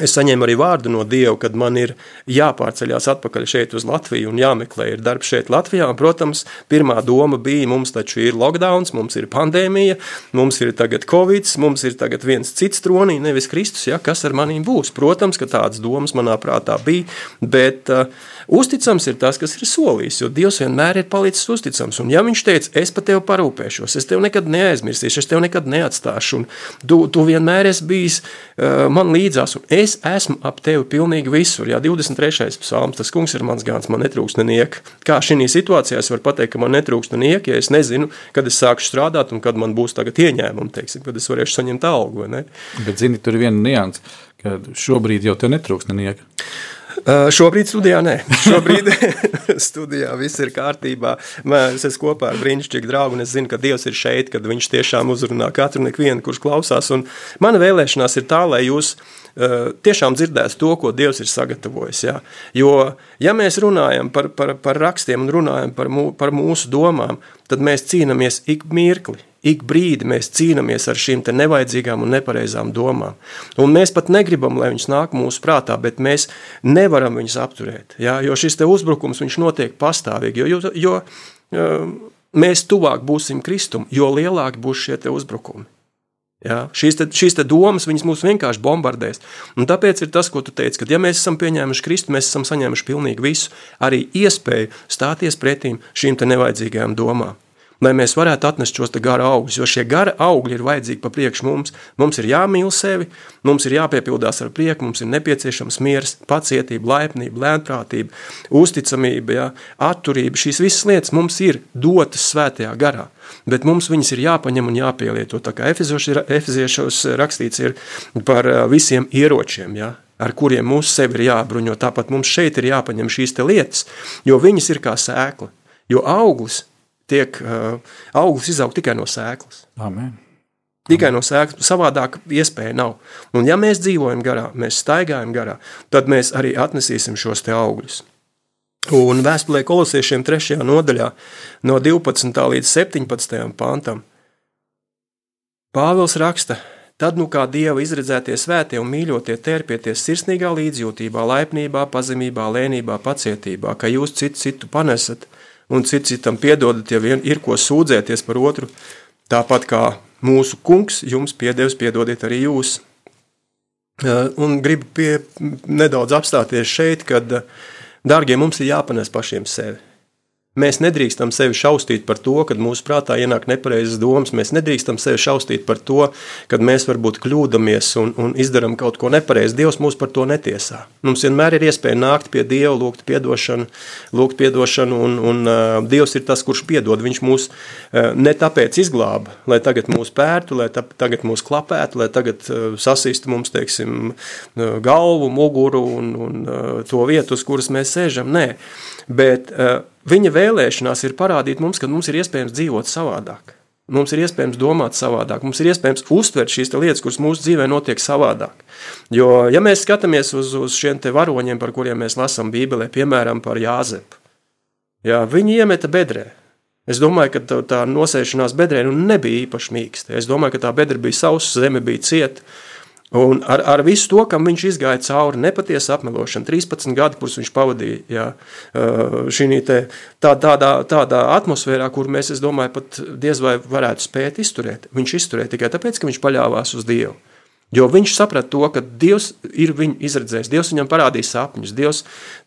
Speaker 4: Es saņēmu arī vārdu no Dieva, kad man ir jāpārceļās atpakaļ šeit uz Latviju un jāmeklē ir darbs šeit Latvijā. Un, protams, pirmā doma bija, mums taču ir lockdown, mums ir pandēmija, mums ir tagad covid, mums ir tagad viens cits tronī, nevis Kristus, ja, kas ar manīm būs. Protams, ka tādas domas manā prātā bija, bet uh, Uzticams ir tas, kas ir solījis, jo Dievs vienmēr ir palicis uzticams. Un, ja Viņš teica, es par tevi parūpēšos, es tevi nekad neaizmirsīšu, es tevi nekad neatstāšu, un tu, tu vienmēr esi bijis uh, man līdzās, un es esmu ap tevi pilnīgi visur. Jā, 23. psalms, tas kungs ir mans gans, man netrūkst nenieka. Kā šī situācijā es varu pateikt, ka man netrūkst nenieka, ja es nezinu, kad es sākšu strādāt un kad man būs tagad ieņēmumi, teiksim, kad es varēšu saņemt algu.
Speaker 3: Bet, zini, tur ir viena nianses, ka šobrīd jau te netrūkst nenieka.
Speaker 4: Uh, šobrīd studijā nē. Šobrīd [LAUGHS] studijā viss ir kārtībā. Es esmu kopā ar brīnišķīgu draugu, un es zinu, ka Dievs ir šeit, kad viņš tiešām uzrunā katru nevienu, kurš klausās. Un mana vēlēšanās ir tā, lai jūs uh, tiešām dzirdētu to, ko Dievs ir sagatavojis. Ja? Jo, ja mēs runājam par, par, par rakstiem un runājam par, mū, par mūsu domām, tad mēs cīnāmies ik mirkli ik brīdi mēs cīnāmies ar šīm nevajadzīgām un nepareizām domām. Un mēs pat negribam, lai viņas nāk mūsu prātā, bet mēs nevaram viņus apturēt. Ja? Jo šis uzbrukums notiek pastāvīgi, jo, jo, jo mēs tuvāk būsim Kristum, jo lielāki būs šie uzbrukumi. Ja? Šīs, te, šīs te domas mūs vienkārši bombardēs. Un tāpēc ir tas, ko tu teici, ka, ja mēs esam pieņēmuši Kristu, mēs esam saņēmuši pilnīgi visu, arī iespēju stāties pretīm šīm nevajadzīgajām domām lai mēs varētu atnest šos gara augļus. Jo šie gara augļi ir vajadzīgi pa priekšu mums. Mums ir jāmīl sevi, mums ir jāpiepildās ar prieku, mums ir nepieciešams miers, pacietība, laipnība, lēnprātība, uzticamība, jā, atturība. Šīs visas lietas mums ir dotas svētajā garā. Bet mums viņas ir jāpaņem un jāpielieto. Tā kā efeziešos rakstīts ir par visiem ieročiem, ja, ar kuriem mūsu sevi ir jābruņo. Tāpat mums šeit ir jāpaņem šīs lietas, jo viņas ir kā sēkla. Jo auglis tiek uh, auglis izaug tikai no sēklas.
Speaker 3: Amen.
Speaker 4: Tikai no sēklas, savādāk iespēja nav. Un ja mēs dzīvojam garā, mēs staigājam garā, tad mēs arī atnesīsim šos te augļus. Un vēstulē kolosiešiem 3. nodaļā no 12. līdz 17. pantam Pāvils raksta, Tad nu kā Dieva izredzētie svētie un mīļotie terpieties sirsnīgā līdzjūtībā, laipnībā, pazemībā, lēnībā, pacietībā, ka jūs citu citu panesat – un cits citam piedodat, ja vien ir ko sūdzēties par otru, tāpat kā mūsu kungs jums piedevis, piedodiet arī jūs. Un gribu pie, nedaudz apstāties šeit, kad, dārgie, mums ir jāpanes pašiem sevi. Mēs nedrīkstam sevi šausmīt par to, kad mūsu prātā ienāk nepareizas domas. Mēs nedrīkstam sevi šausmīt par to, kad mēs varbūt kļūdāmies un, un izdarām kaut ko nepareizi. Dievs mūs par to netiesā. Mums vienmēr ir iespēja nākt pie Dieva, lūgt atdošanu, lūgt atdošanu, un, un uh, Dievs ir tas, kurš piedod. Viņš mūs uh, ne tāpēc izglāba, lai tagad mūs pērtu, lai tā, tagad mūs klapētu, lai tagad uh, sasīstu mums teiksim, uh, galvu, muguru un, un uh, to vietu, uz kuras mēs sēžam. Nē, bet uh, Viņa vēlēšanās ir parādīt mums, ka mums ir iespējams dzīvot savādāk. Mums ir iespējams domāt savādāk, mums ir iespējams uztvert šīs lietas, kuras mūsu dzīvē notiek savādāk. Jo, ja mēs skatāmies uz, uz šiem varoņiem, par kuriem mēs lasām Bībelē, piemēram, par Jāzepu, jā, viņi iemeta bedrē. Es domāju, ka tā, tā nosēšanās bedrē nu, nebija īpaši mīksta. Es domāju, ka tā bedra bija sausa, zeme bija cieta. Un ar, ar visu to, kam viņš izgāja cauri, nepatiesa apmelošana, 13 gadi, kurus viņš pavadīja jā, šī te, tā, tādā, tādā atmosfērā, kur mēs, es domāju, pat diez vai varētu spēt izturēt. Viņš izturēja tikai tāpēc, ka viņš paļāvās uz Dievu. Jo viņš saprata to, ka Dievs ir viņu izredzējis, Dievs viņam parādīja sapņus. Dievs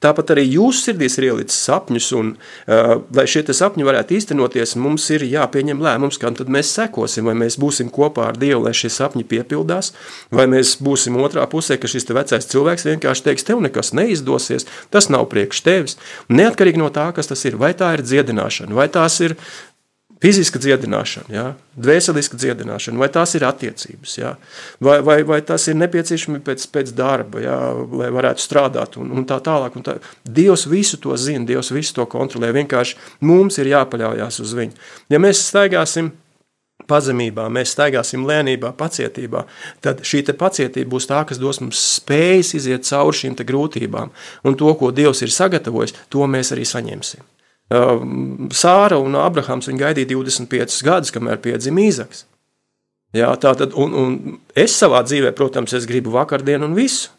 Speaker 4: tāpat arī jūsu sirdīs ir ielicis sapņus, un uh, lai šie sapņi varētu īstenoties, mums ir jāpieņem lēmums, kam tad mēs sekosim, vai mēs būsim kopā ar Dievu, lai šie sapņi piepildās, vai mēs būsim otrā pusē, ka šis vecais cilvēks vienkārši teiks, tev nekas neizdosies, tas nav priekš tevis. Neatkarīgi no tā, kas tas ir, vai tā ir dziedināšana, vai tās ir Fiziska dziedināšana, ja? dvēseliska dziedināšana, vai tās ir attiecības, ja? vai, vai, vai tas ir nepieciešami pēc, pēc darba, ja? lai varētu strādāt un, un tā tālāk. Un tā. Dievs visu to zina, Dievs visu to kontrolē, vienkārši mums ir jāpaļaujas uz viņu. Ja mēs staigāsim pazemībā, mēs staigāsim lēnībā, pacietībā, tad šī pacietība būs tā, kas dos mums spējas iziet cauri šīm grūtībām. Un to, ko Dievs ir sagatavojis, to mēs arī saņemsim. Sāra un Abrahams gaidīja 25 gadus, kamēr piedzima Īzaks. Jā, tā tad, un, un es savā dzīvē, protams, es gribu vakardienu un visu.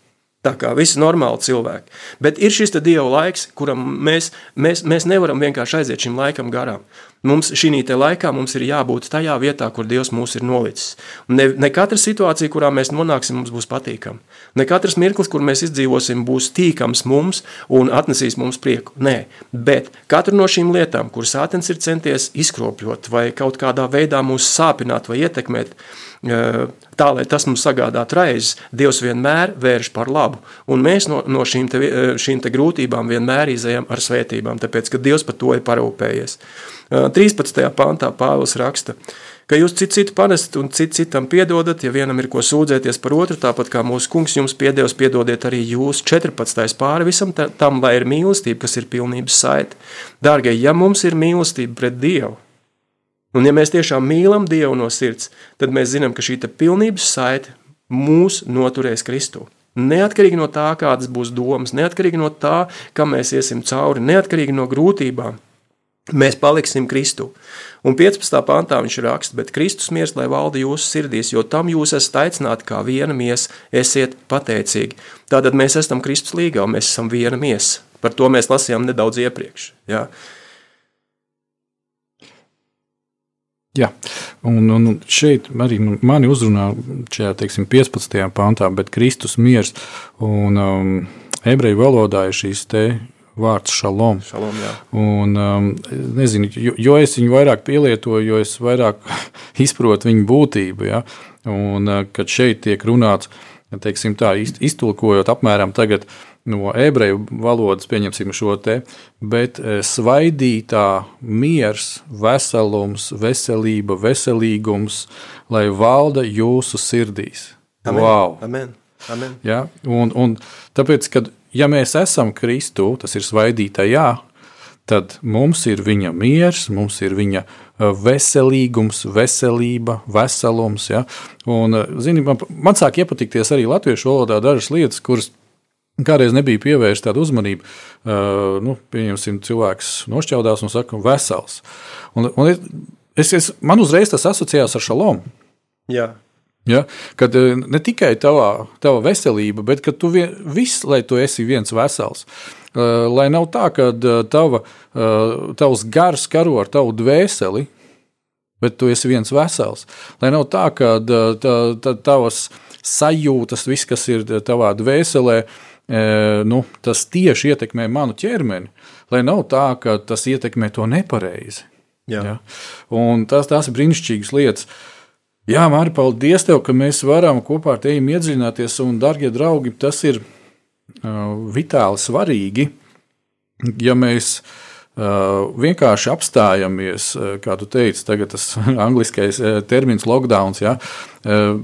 Speaker 4: Tā kā visi normāli cilvēki. Bet ir šis Dieva laiks, kuram mēs, mēs, mēs nevaram vienkārši aiziet šim laikam garām. Mums šī laikā mums ir jābūt tajā vietā, kur Dievs mūs ir nolicis. Ne, ne katra situācija, kurā mēs nonāksim, mums būs patīkama. Ne katrs mirklis, kur mēs izdzīvosim, būs tīkams mums un atnesīs mums prieku. Nē, bet katra no šīm lietām, kuras Sātens ir centies izkropļot vai kaut kādā veidā mūs sāpināt vai ietekmēt, tā, lai tas mums sagādātu raizes, Dievs vienmēr vērš par labu. Un mēs no, no šīm, te, šīm te grūtībām vienmēr izējām ar svētībām, tāpēc, ka Dievs par to ir parūpējies. 13. pāntā Pāvils raksta, ka jūs citu citu panesat un citu citam piedodat, ja vienam ir ko sūdzēties par otru, tāpat kā mūsu kungs jums piedevs, piedodiet arī jūs 14. pāri visam tam, lai ir mīlestība, kas ir pilnības saite. Dārgie, ja mums ir mīlestība pret Dievu, Un, ja mēs tiešām mīlam Dievu no sirds, tad mēs zinām, ka šī pilnības saite mūs noturēs Kristū. Neatkarīgi no tā, kādas būs domas, neatkarīgi no tā, kam mēs iesim cauri, neatkarīgi no grūtībām, mēs paliksim Kristu. Un 15. pantā viņš raksta, bet Kristus miers, lai valda jūsu sirdīs, jo tam jūs esat aicināti kā viena miesa, esiet pateicīgi. Tātad mēs esam Kristus līgā, mēs esam viena miesa. Par to mēs lasījām nedaudz iepriekš. Ja?
Speaker 3: Jā, Un, un šeit arī nu, mani uzrunā šajā teiksim, 15. pantā, bet Kristus miers un um, ebreju valodā ir šīs te vārds šalom.
Speaker 4: Šalom,
Speaker 3: un, um, nezinu, jo, jo es viņu vairāk pielietoju, jo es vairāk [LAUGHS] izprotu viņu būtību. Ja? Un, uh, kad šeit tiek runāts, teiksim, tā, izt- iztulkojot apmēram tagad no ebreju valodas, pieņemsim šo te, bet eh, svaidītā miers, veselums, veselība, veselīgums, lai valda jūsu sirdīs.
Speaker 4: Amen.
Speaker 3: Wow!
Speaker 4: Amen. Amen.
Speaker 3: Ja? Un, un tāpēc, kad ja mēs esam Kristu, tas ir svaidītajā, tad mums ir viņa miers, mums ir viņa uh, veselīgums, veselība, veselums. Ja? Un, uh, zini, man, man sāk iepatikties arī latviešu valodā dažas lietas, kuras kādreiz nebija pievērsta tāda uzmanība. Uh, nu, pieņemsim, cilvēks nošķaudās un saka, vesels. Un, un es, es, man uzreiz tas asociējās ar šalomu.
Speaker 4: Jā.
Speaker 3: Ja? Kad ne tikai tavā, tava veselība, bet ka tu vien, viss, lai tu esi viens vesels. Eh, Lai nav tā, ka tava, tavs gars karo ar tavu dvēseli, bet tu esi viens vesels. Lai nav tā, ka tavas sajūtas, viss, kas ir tavā dvēselē, nu, tas tieši ietekmē manu ķermeni. Lai nav tā, ka tas ietekmē to nepareizi.
Speaker 4: Jā.
Speaker 3: Ja? Un tas, tās ir brīnišķīgas lietas. Jā, Mārtiņ, paldies tev, ka mēs varam kopā ar tevi iedziļināties. Un, darbie draugi, tas ir uh, vitāli svarīgi. Ja mēs uh, vienkārši apstājamies, uh, kā tu teici, tagad tas [LAUGHS] angliskais termins lockdown, ja, uh,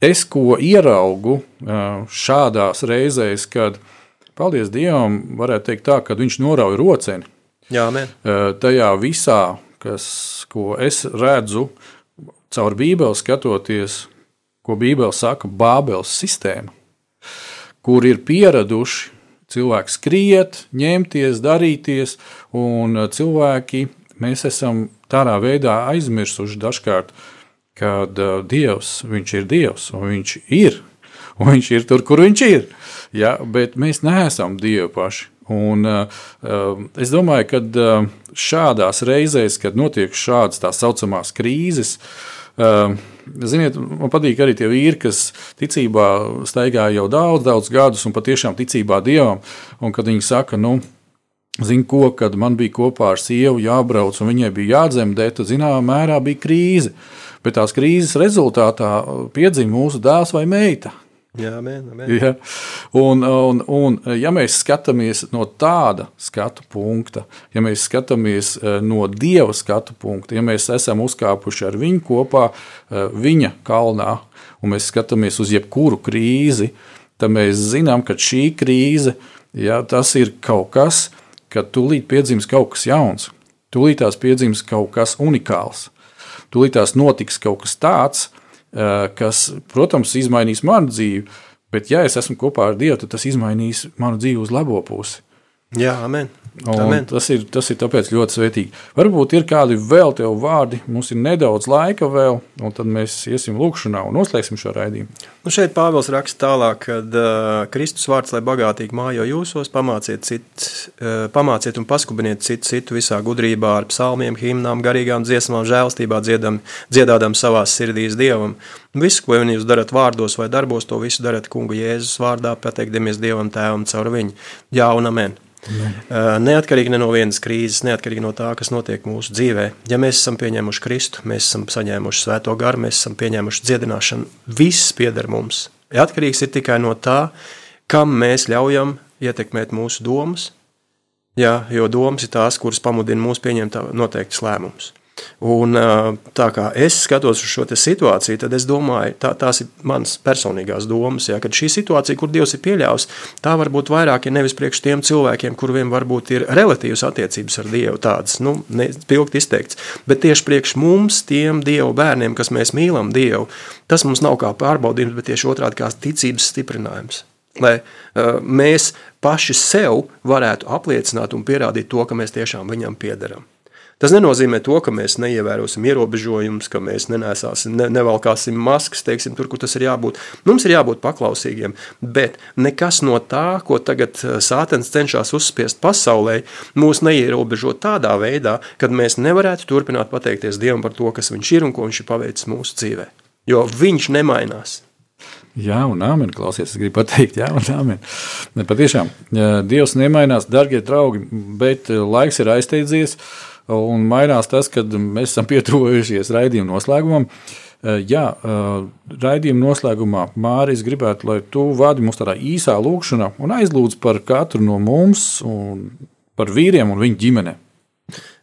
Speaker 3: es ko ieraugu uh, šādās reizēs, kad, paldies Dievam, varētu teikt tā, kad viņš norauj roceni.
Speaker 4: Jā,
Speaker 3: uh, tajā visā, kas, ko es redzu caur Bībeli skatoties, ko Bībele saka, Bābeles sistēma, kur ir pieraduši cilvēki skriet, ņemties, darīties, un uh, cilvēki, mēs esam tādā veidā aizmirsuši dažkārt, kad uh, Dievs, viņš ir Dievs, un viņš ir, un viņš ir tur, kur viņš ir, ja, bet mēs neesam Dievi paši. Un, uh, uh, es domāju, ka uh, šādās reizēs, kad notiek šādas tā saucamās krīzes, uh, ziniet, man patīk arī tie vīri, kas ticībā staigā jau daudz, daudz gadus un patiešām ticībā Dievam. Un kad viņi saka, nu, Zinu, ko, kad man bija kopā ar sievu jābrauc, un viņai bija jādzemdē, tad zināmā mērā bija krīze. Bet tās krīzes rezultātā piedzima mūsu dēls vai meita.
Speaker 4: Jā, amen, amen.
Speaker 3: Ja? Un, un, un, ja mēs skatāmies no tāda skatu punkta, ja mēs skatāmies eh, no dieva skatu punkta, ja mēs esam uzkāpuši ar viņu kopā eh, viņa kalnā, un mēs skatāmies uz jebkuru krīzi, tad mēs zinām, ka šī krīze ja, tas ir kaut kas, kad tūlīt piedzims kaut kas jauns, tūlīt tās piedzims kaut kas unikāls, tūlīt tās notiks kaut kas tāds, eh, kas, protams, izmainīs manu dzīvi, bet ja es esmu kopā ar Dievu, tad tas izmainīs manu dzīvi uz labo pusi.
Speaker 4: Jā, amen. Amen.
Speaker 3: Tas, ir, tas ir tāpēc ļoti svētīgi. Varbūt ir kādi vēl tev vārdi, mums ir nedaudz laika vēl, un tad mēs iesim lūkšanā un noslēgsim šo raidījumu.
Speaker 4: Nu šeit Pāvils raksta tālāk, ka uh, Kristus vārds, lai bagātīgi mājo jūsos, pamāciet, cit, uh, pamāciet un paskubiniet citu, citu visā gudrībā ar psalmiem, himnām, garīgām dziesmām, žēlstībā dziedam, dziedādam savās sirdīs Dievam. Visu, ko jūs darat vārdos vai darbos, to visu darat kungu Jēzus vārdā, pateikdamies Dievam tēvam caur viņu. Jā un amen. Uh, Neatkarīgi ne no vienas krīzes, neatkarīgi no tā, kas notiek mūsu dzīvē. Ja mēs esam pieņēmuši Kristu, mēs esam saņēmuši svēto garu, mēs esam pieņēmuši dziedināšanu, viss pieder mums. Atkarīgs ir tikai no tā, kam mēs ļaujam ietekmēt mūsu domas, jā, jo domas ir tās, kuras pamudina mūs pieņemt noteiktus lēmumus. Un, tā kā es skatos uz šo situāciju, tad es domāju, tā, tās ir manas personīgās domas. Ja, kad šī situācija, kur Dievs ir pieļāvis, tā var būt vairāk, ja nevis priekš tiem cilvēkiem, kuriem varbūt ir relatīvas attiecības ar Dievu, tādas nu, spilgti izteikts, bet tieši priekš mums, tiem Dieva bērniem, kas mēs mīlam Dievu, tas mums nav kā pārbaudījums, bet tieši otrādi kā ticības stiprinājums. Lai uh, mēs paši sev varētu apliecināt un pierādīt to, ka mēs tiešām viņam piederam. Tas nenozīmē to, ka mēs neievērosim ierobežojumus, ka mēs nenesāsim, ne, nevalkāsim maskas, teiksim, tur, kur tas ir jābūt. Mums ir jābūt paklausīgiem, bet nekas no tā, ko tagad eh, sātens cenšas uzspiest pasaulē, mūs neierobežo tādā veidā, kad mēs nevarētu turpināt pateikties Dievam par to, kas viņš ir un ko viņš ir paveicis mūsu dzīvē. Jo viņš nemainās.
Speaker 3: Jā, un amen. Klausies, es gribu pateikt, jā, un amen. Ne, patiešām, Dievs nemainās, darbie draugi, bet laiks ir aizteidzies. Uh, un mainās tas, kad mēs esam pietuvojušies raidījuma noslēgumam. Eh, jā, eh, raidījuma noslēgumā Mārcis gribētu, lai tu vadi mums tādā īsā lūkšanā un aizlūdz par katru no mums par vīriem un viņu ģimeni.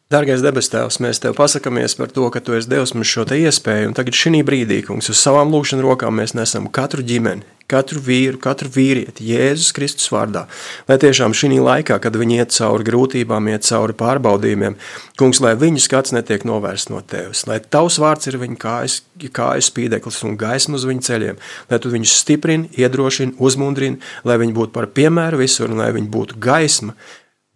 Speaker 4: Dargais debes Tēvs, mēs Tev pasakāmies par to, ka Tu esi devis mums šo iespēju, un tagad šī brīdī, kungs, uz savām lūkšanas rokām mēs nesam katru ģimeni, katru vīru, katru vīrieti, Jēzus Kristus vārdā. Lai tiešām šī laikā, kad viņi iet cauri grūtībām, iet cauri pārbaudījumiem, kungs, lai viņu skats netiek novērsts no Tevis, lai Tavs vārds ir viņu kājas, kājas spīdeklis un gaisma uz viņu ceļiem, lai Tu viņus stiprini, iedrošini, uzmundrini, lai viņi būtu par piemēru visur un lai viņi būtu gaisma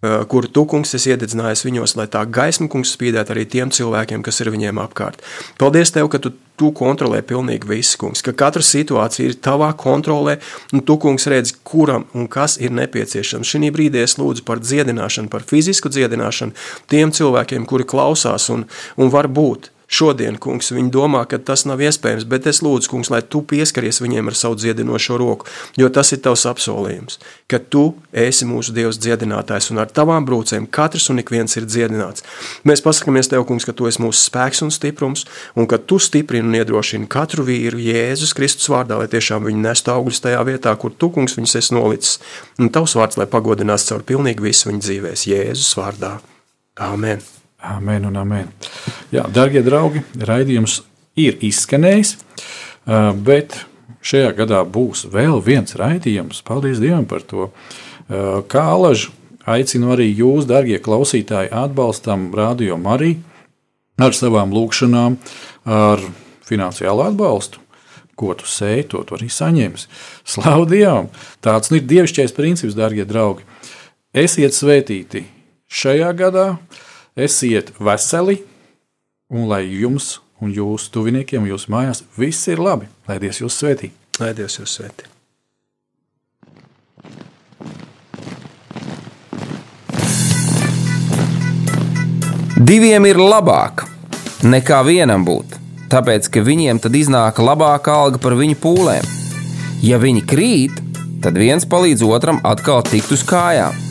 Speaker 4: kuru tu, kungs, esi iededzinājis viņos, lai tā gaisma, kungs, spīdētu arī tiem cilvēkiem, kas ir viņiem apkārt. Paldies Tev, ka tu, tu kontrolē pilnīgi visu, kungs, ka katra situācija ir tavā kontrolē, un tu, kungs, redzi, kuram un kas ir nepieciešams. Šī brīdī es lūdzu par dziedināšanu, par fizisku dziedināšanu tiem cilvēkiem, kuri klausās un, un var būt Šodien, kungs, viņi domā, ka tas nav iespējams, bet es lūdzu, kungs, lai tu pieskaries viņiem ar savu dziedinošo roku, jo tas ir tavs apsolījums, ka tu esi mūsu Dievs dziedinātājs un ar tavām brūcēm katrs un ik viens ir dziedināts. Mēs pasakāmies Tev, kungs, ka tu esi mūsu spēks un stiprums un ka tu stiprini un iedrošini katru vīru Jēzus Kristus vārdā, lai tiešām viņi nestu augļus tajā vietā, kur tu, kungs, viņus esi nolicis. Un tavs vārds, lai pagodinās caur pilnīgi visu viņu dzīvēs Jēzus vārdā. Āmen!
Speaker 3: Amen un amen. Jā, darbie draugi, raidījums ir izskanējis, bet šajā gadā būs vēl viens raidījums. Paldies Dievam par to. Kā alaži aicinu arī jūs, darbie klausītāji, atbalstam Radio Mariju ar savām lūkšanām, ar finansiālu atbalstu. Ko tu sēji, to tu arī saņemsi. Slavu Dievam! Tāds ir dievišķais princips, darbie draugi. Esiet svētīti šajā gadā, esiet veseli, un lai jums un jūsu tuviniekiem, jūsu mājās viss ir labi. Lai Dievs jūs svētī.
Speaker 4: Lai Dievs jūs svētī.
Speaker 2: Diviem ir labāk nekā vienam būt, tāpēc ka viņiem tad iznāk labāka alga par viņu pūlēm. Ja viņi krīt, tad viens palīdz otram atkal tikt uz kājām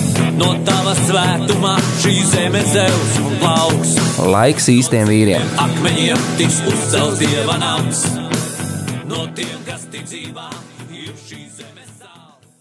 Speaker 1: no tava svētumā šī zeme zeus un plauks.
Speaker 2: Laiks īstiem vīriem.
Speaker 1: Akmeņiem tiks uzcelts dieva nams no tiem, kas tic dzīvām.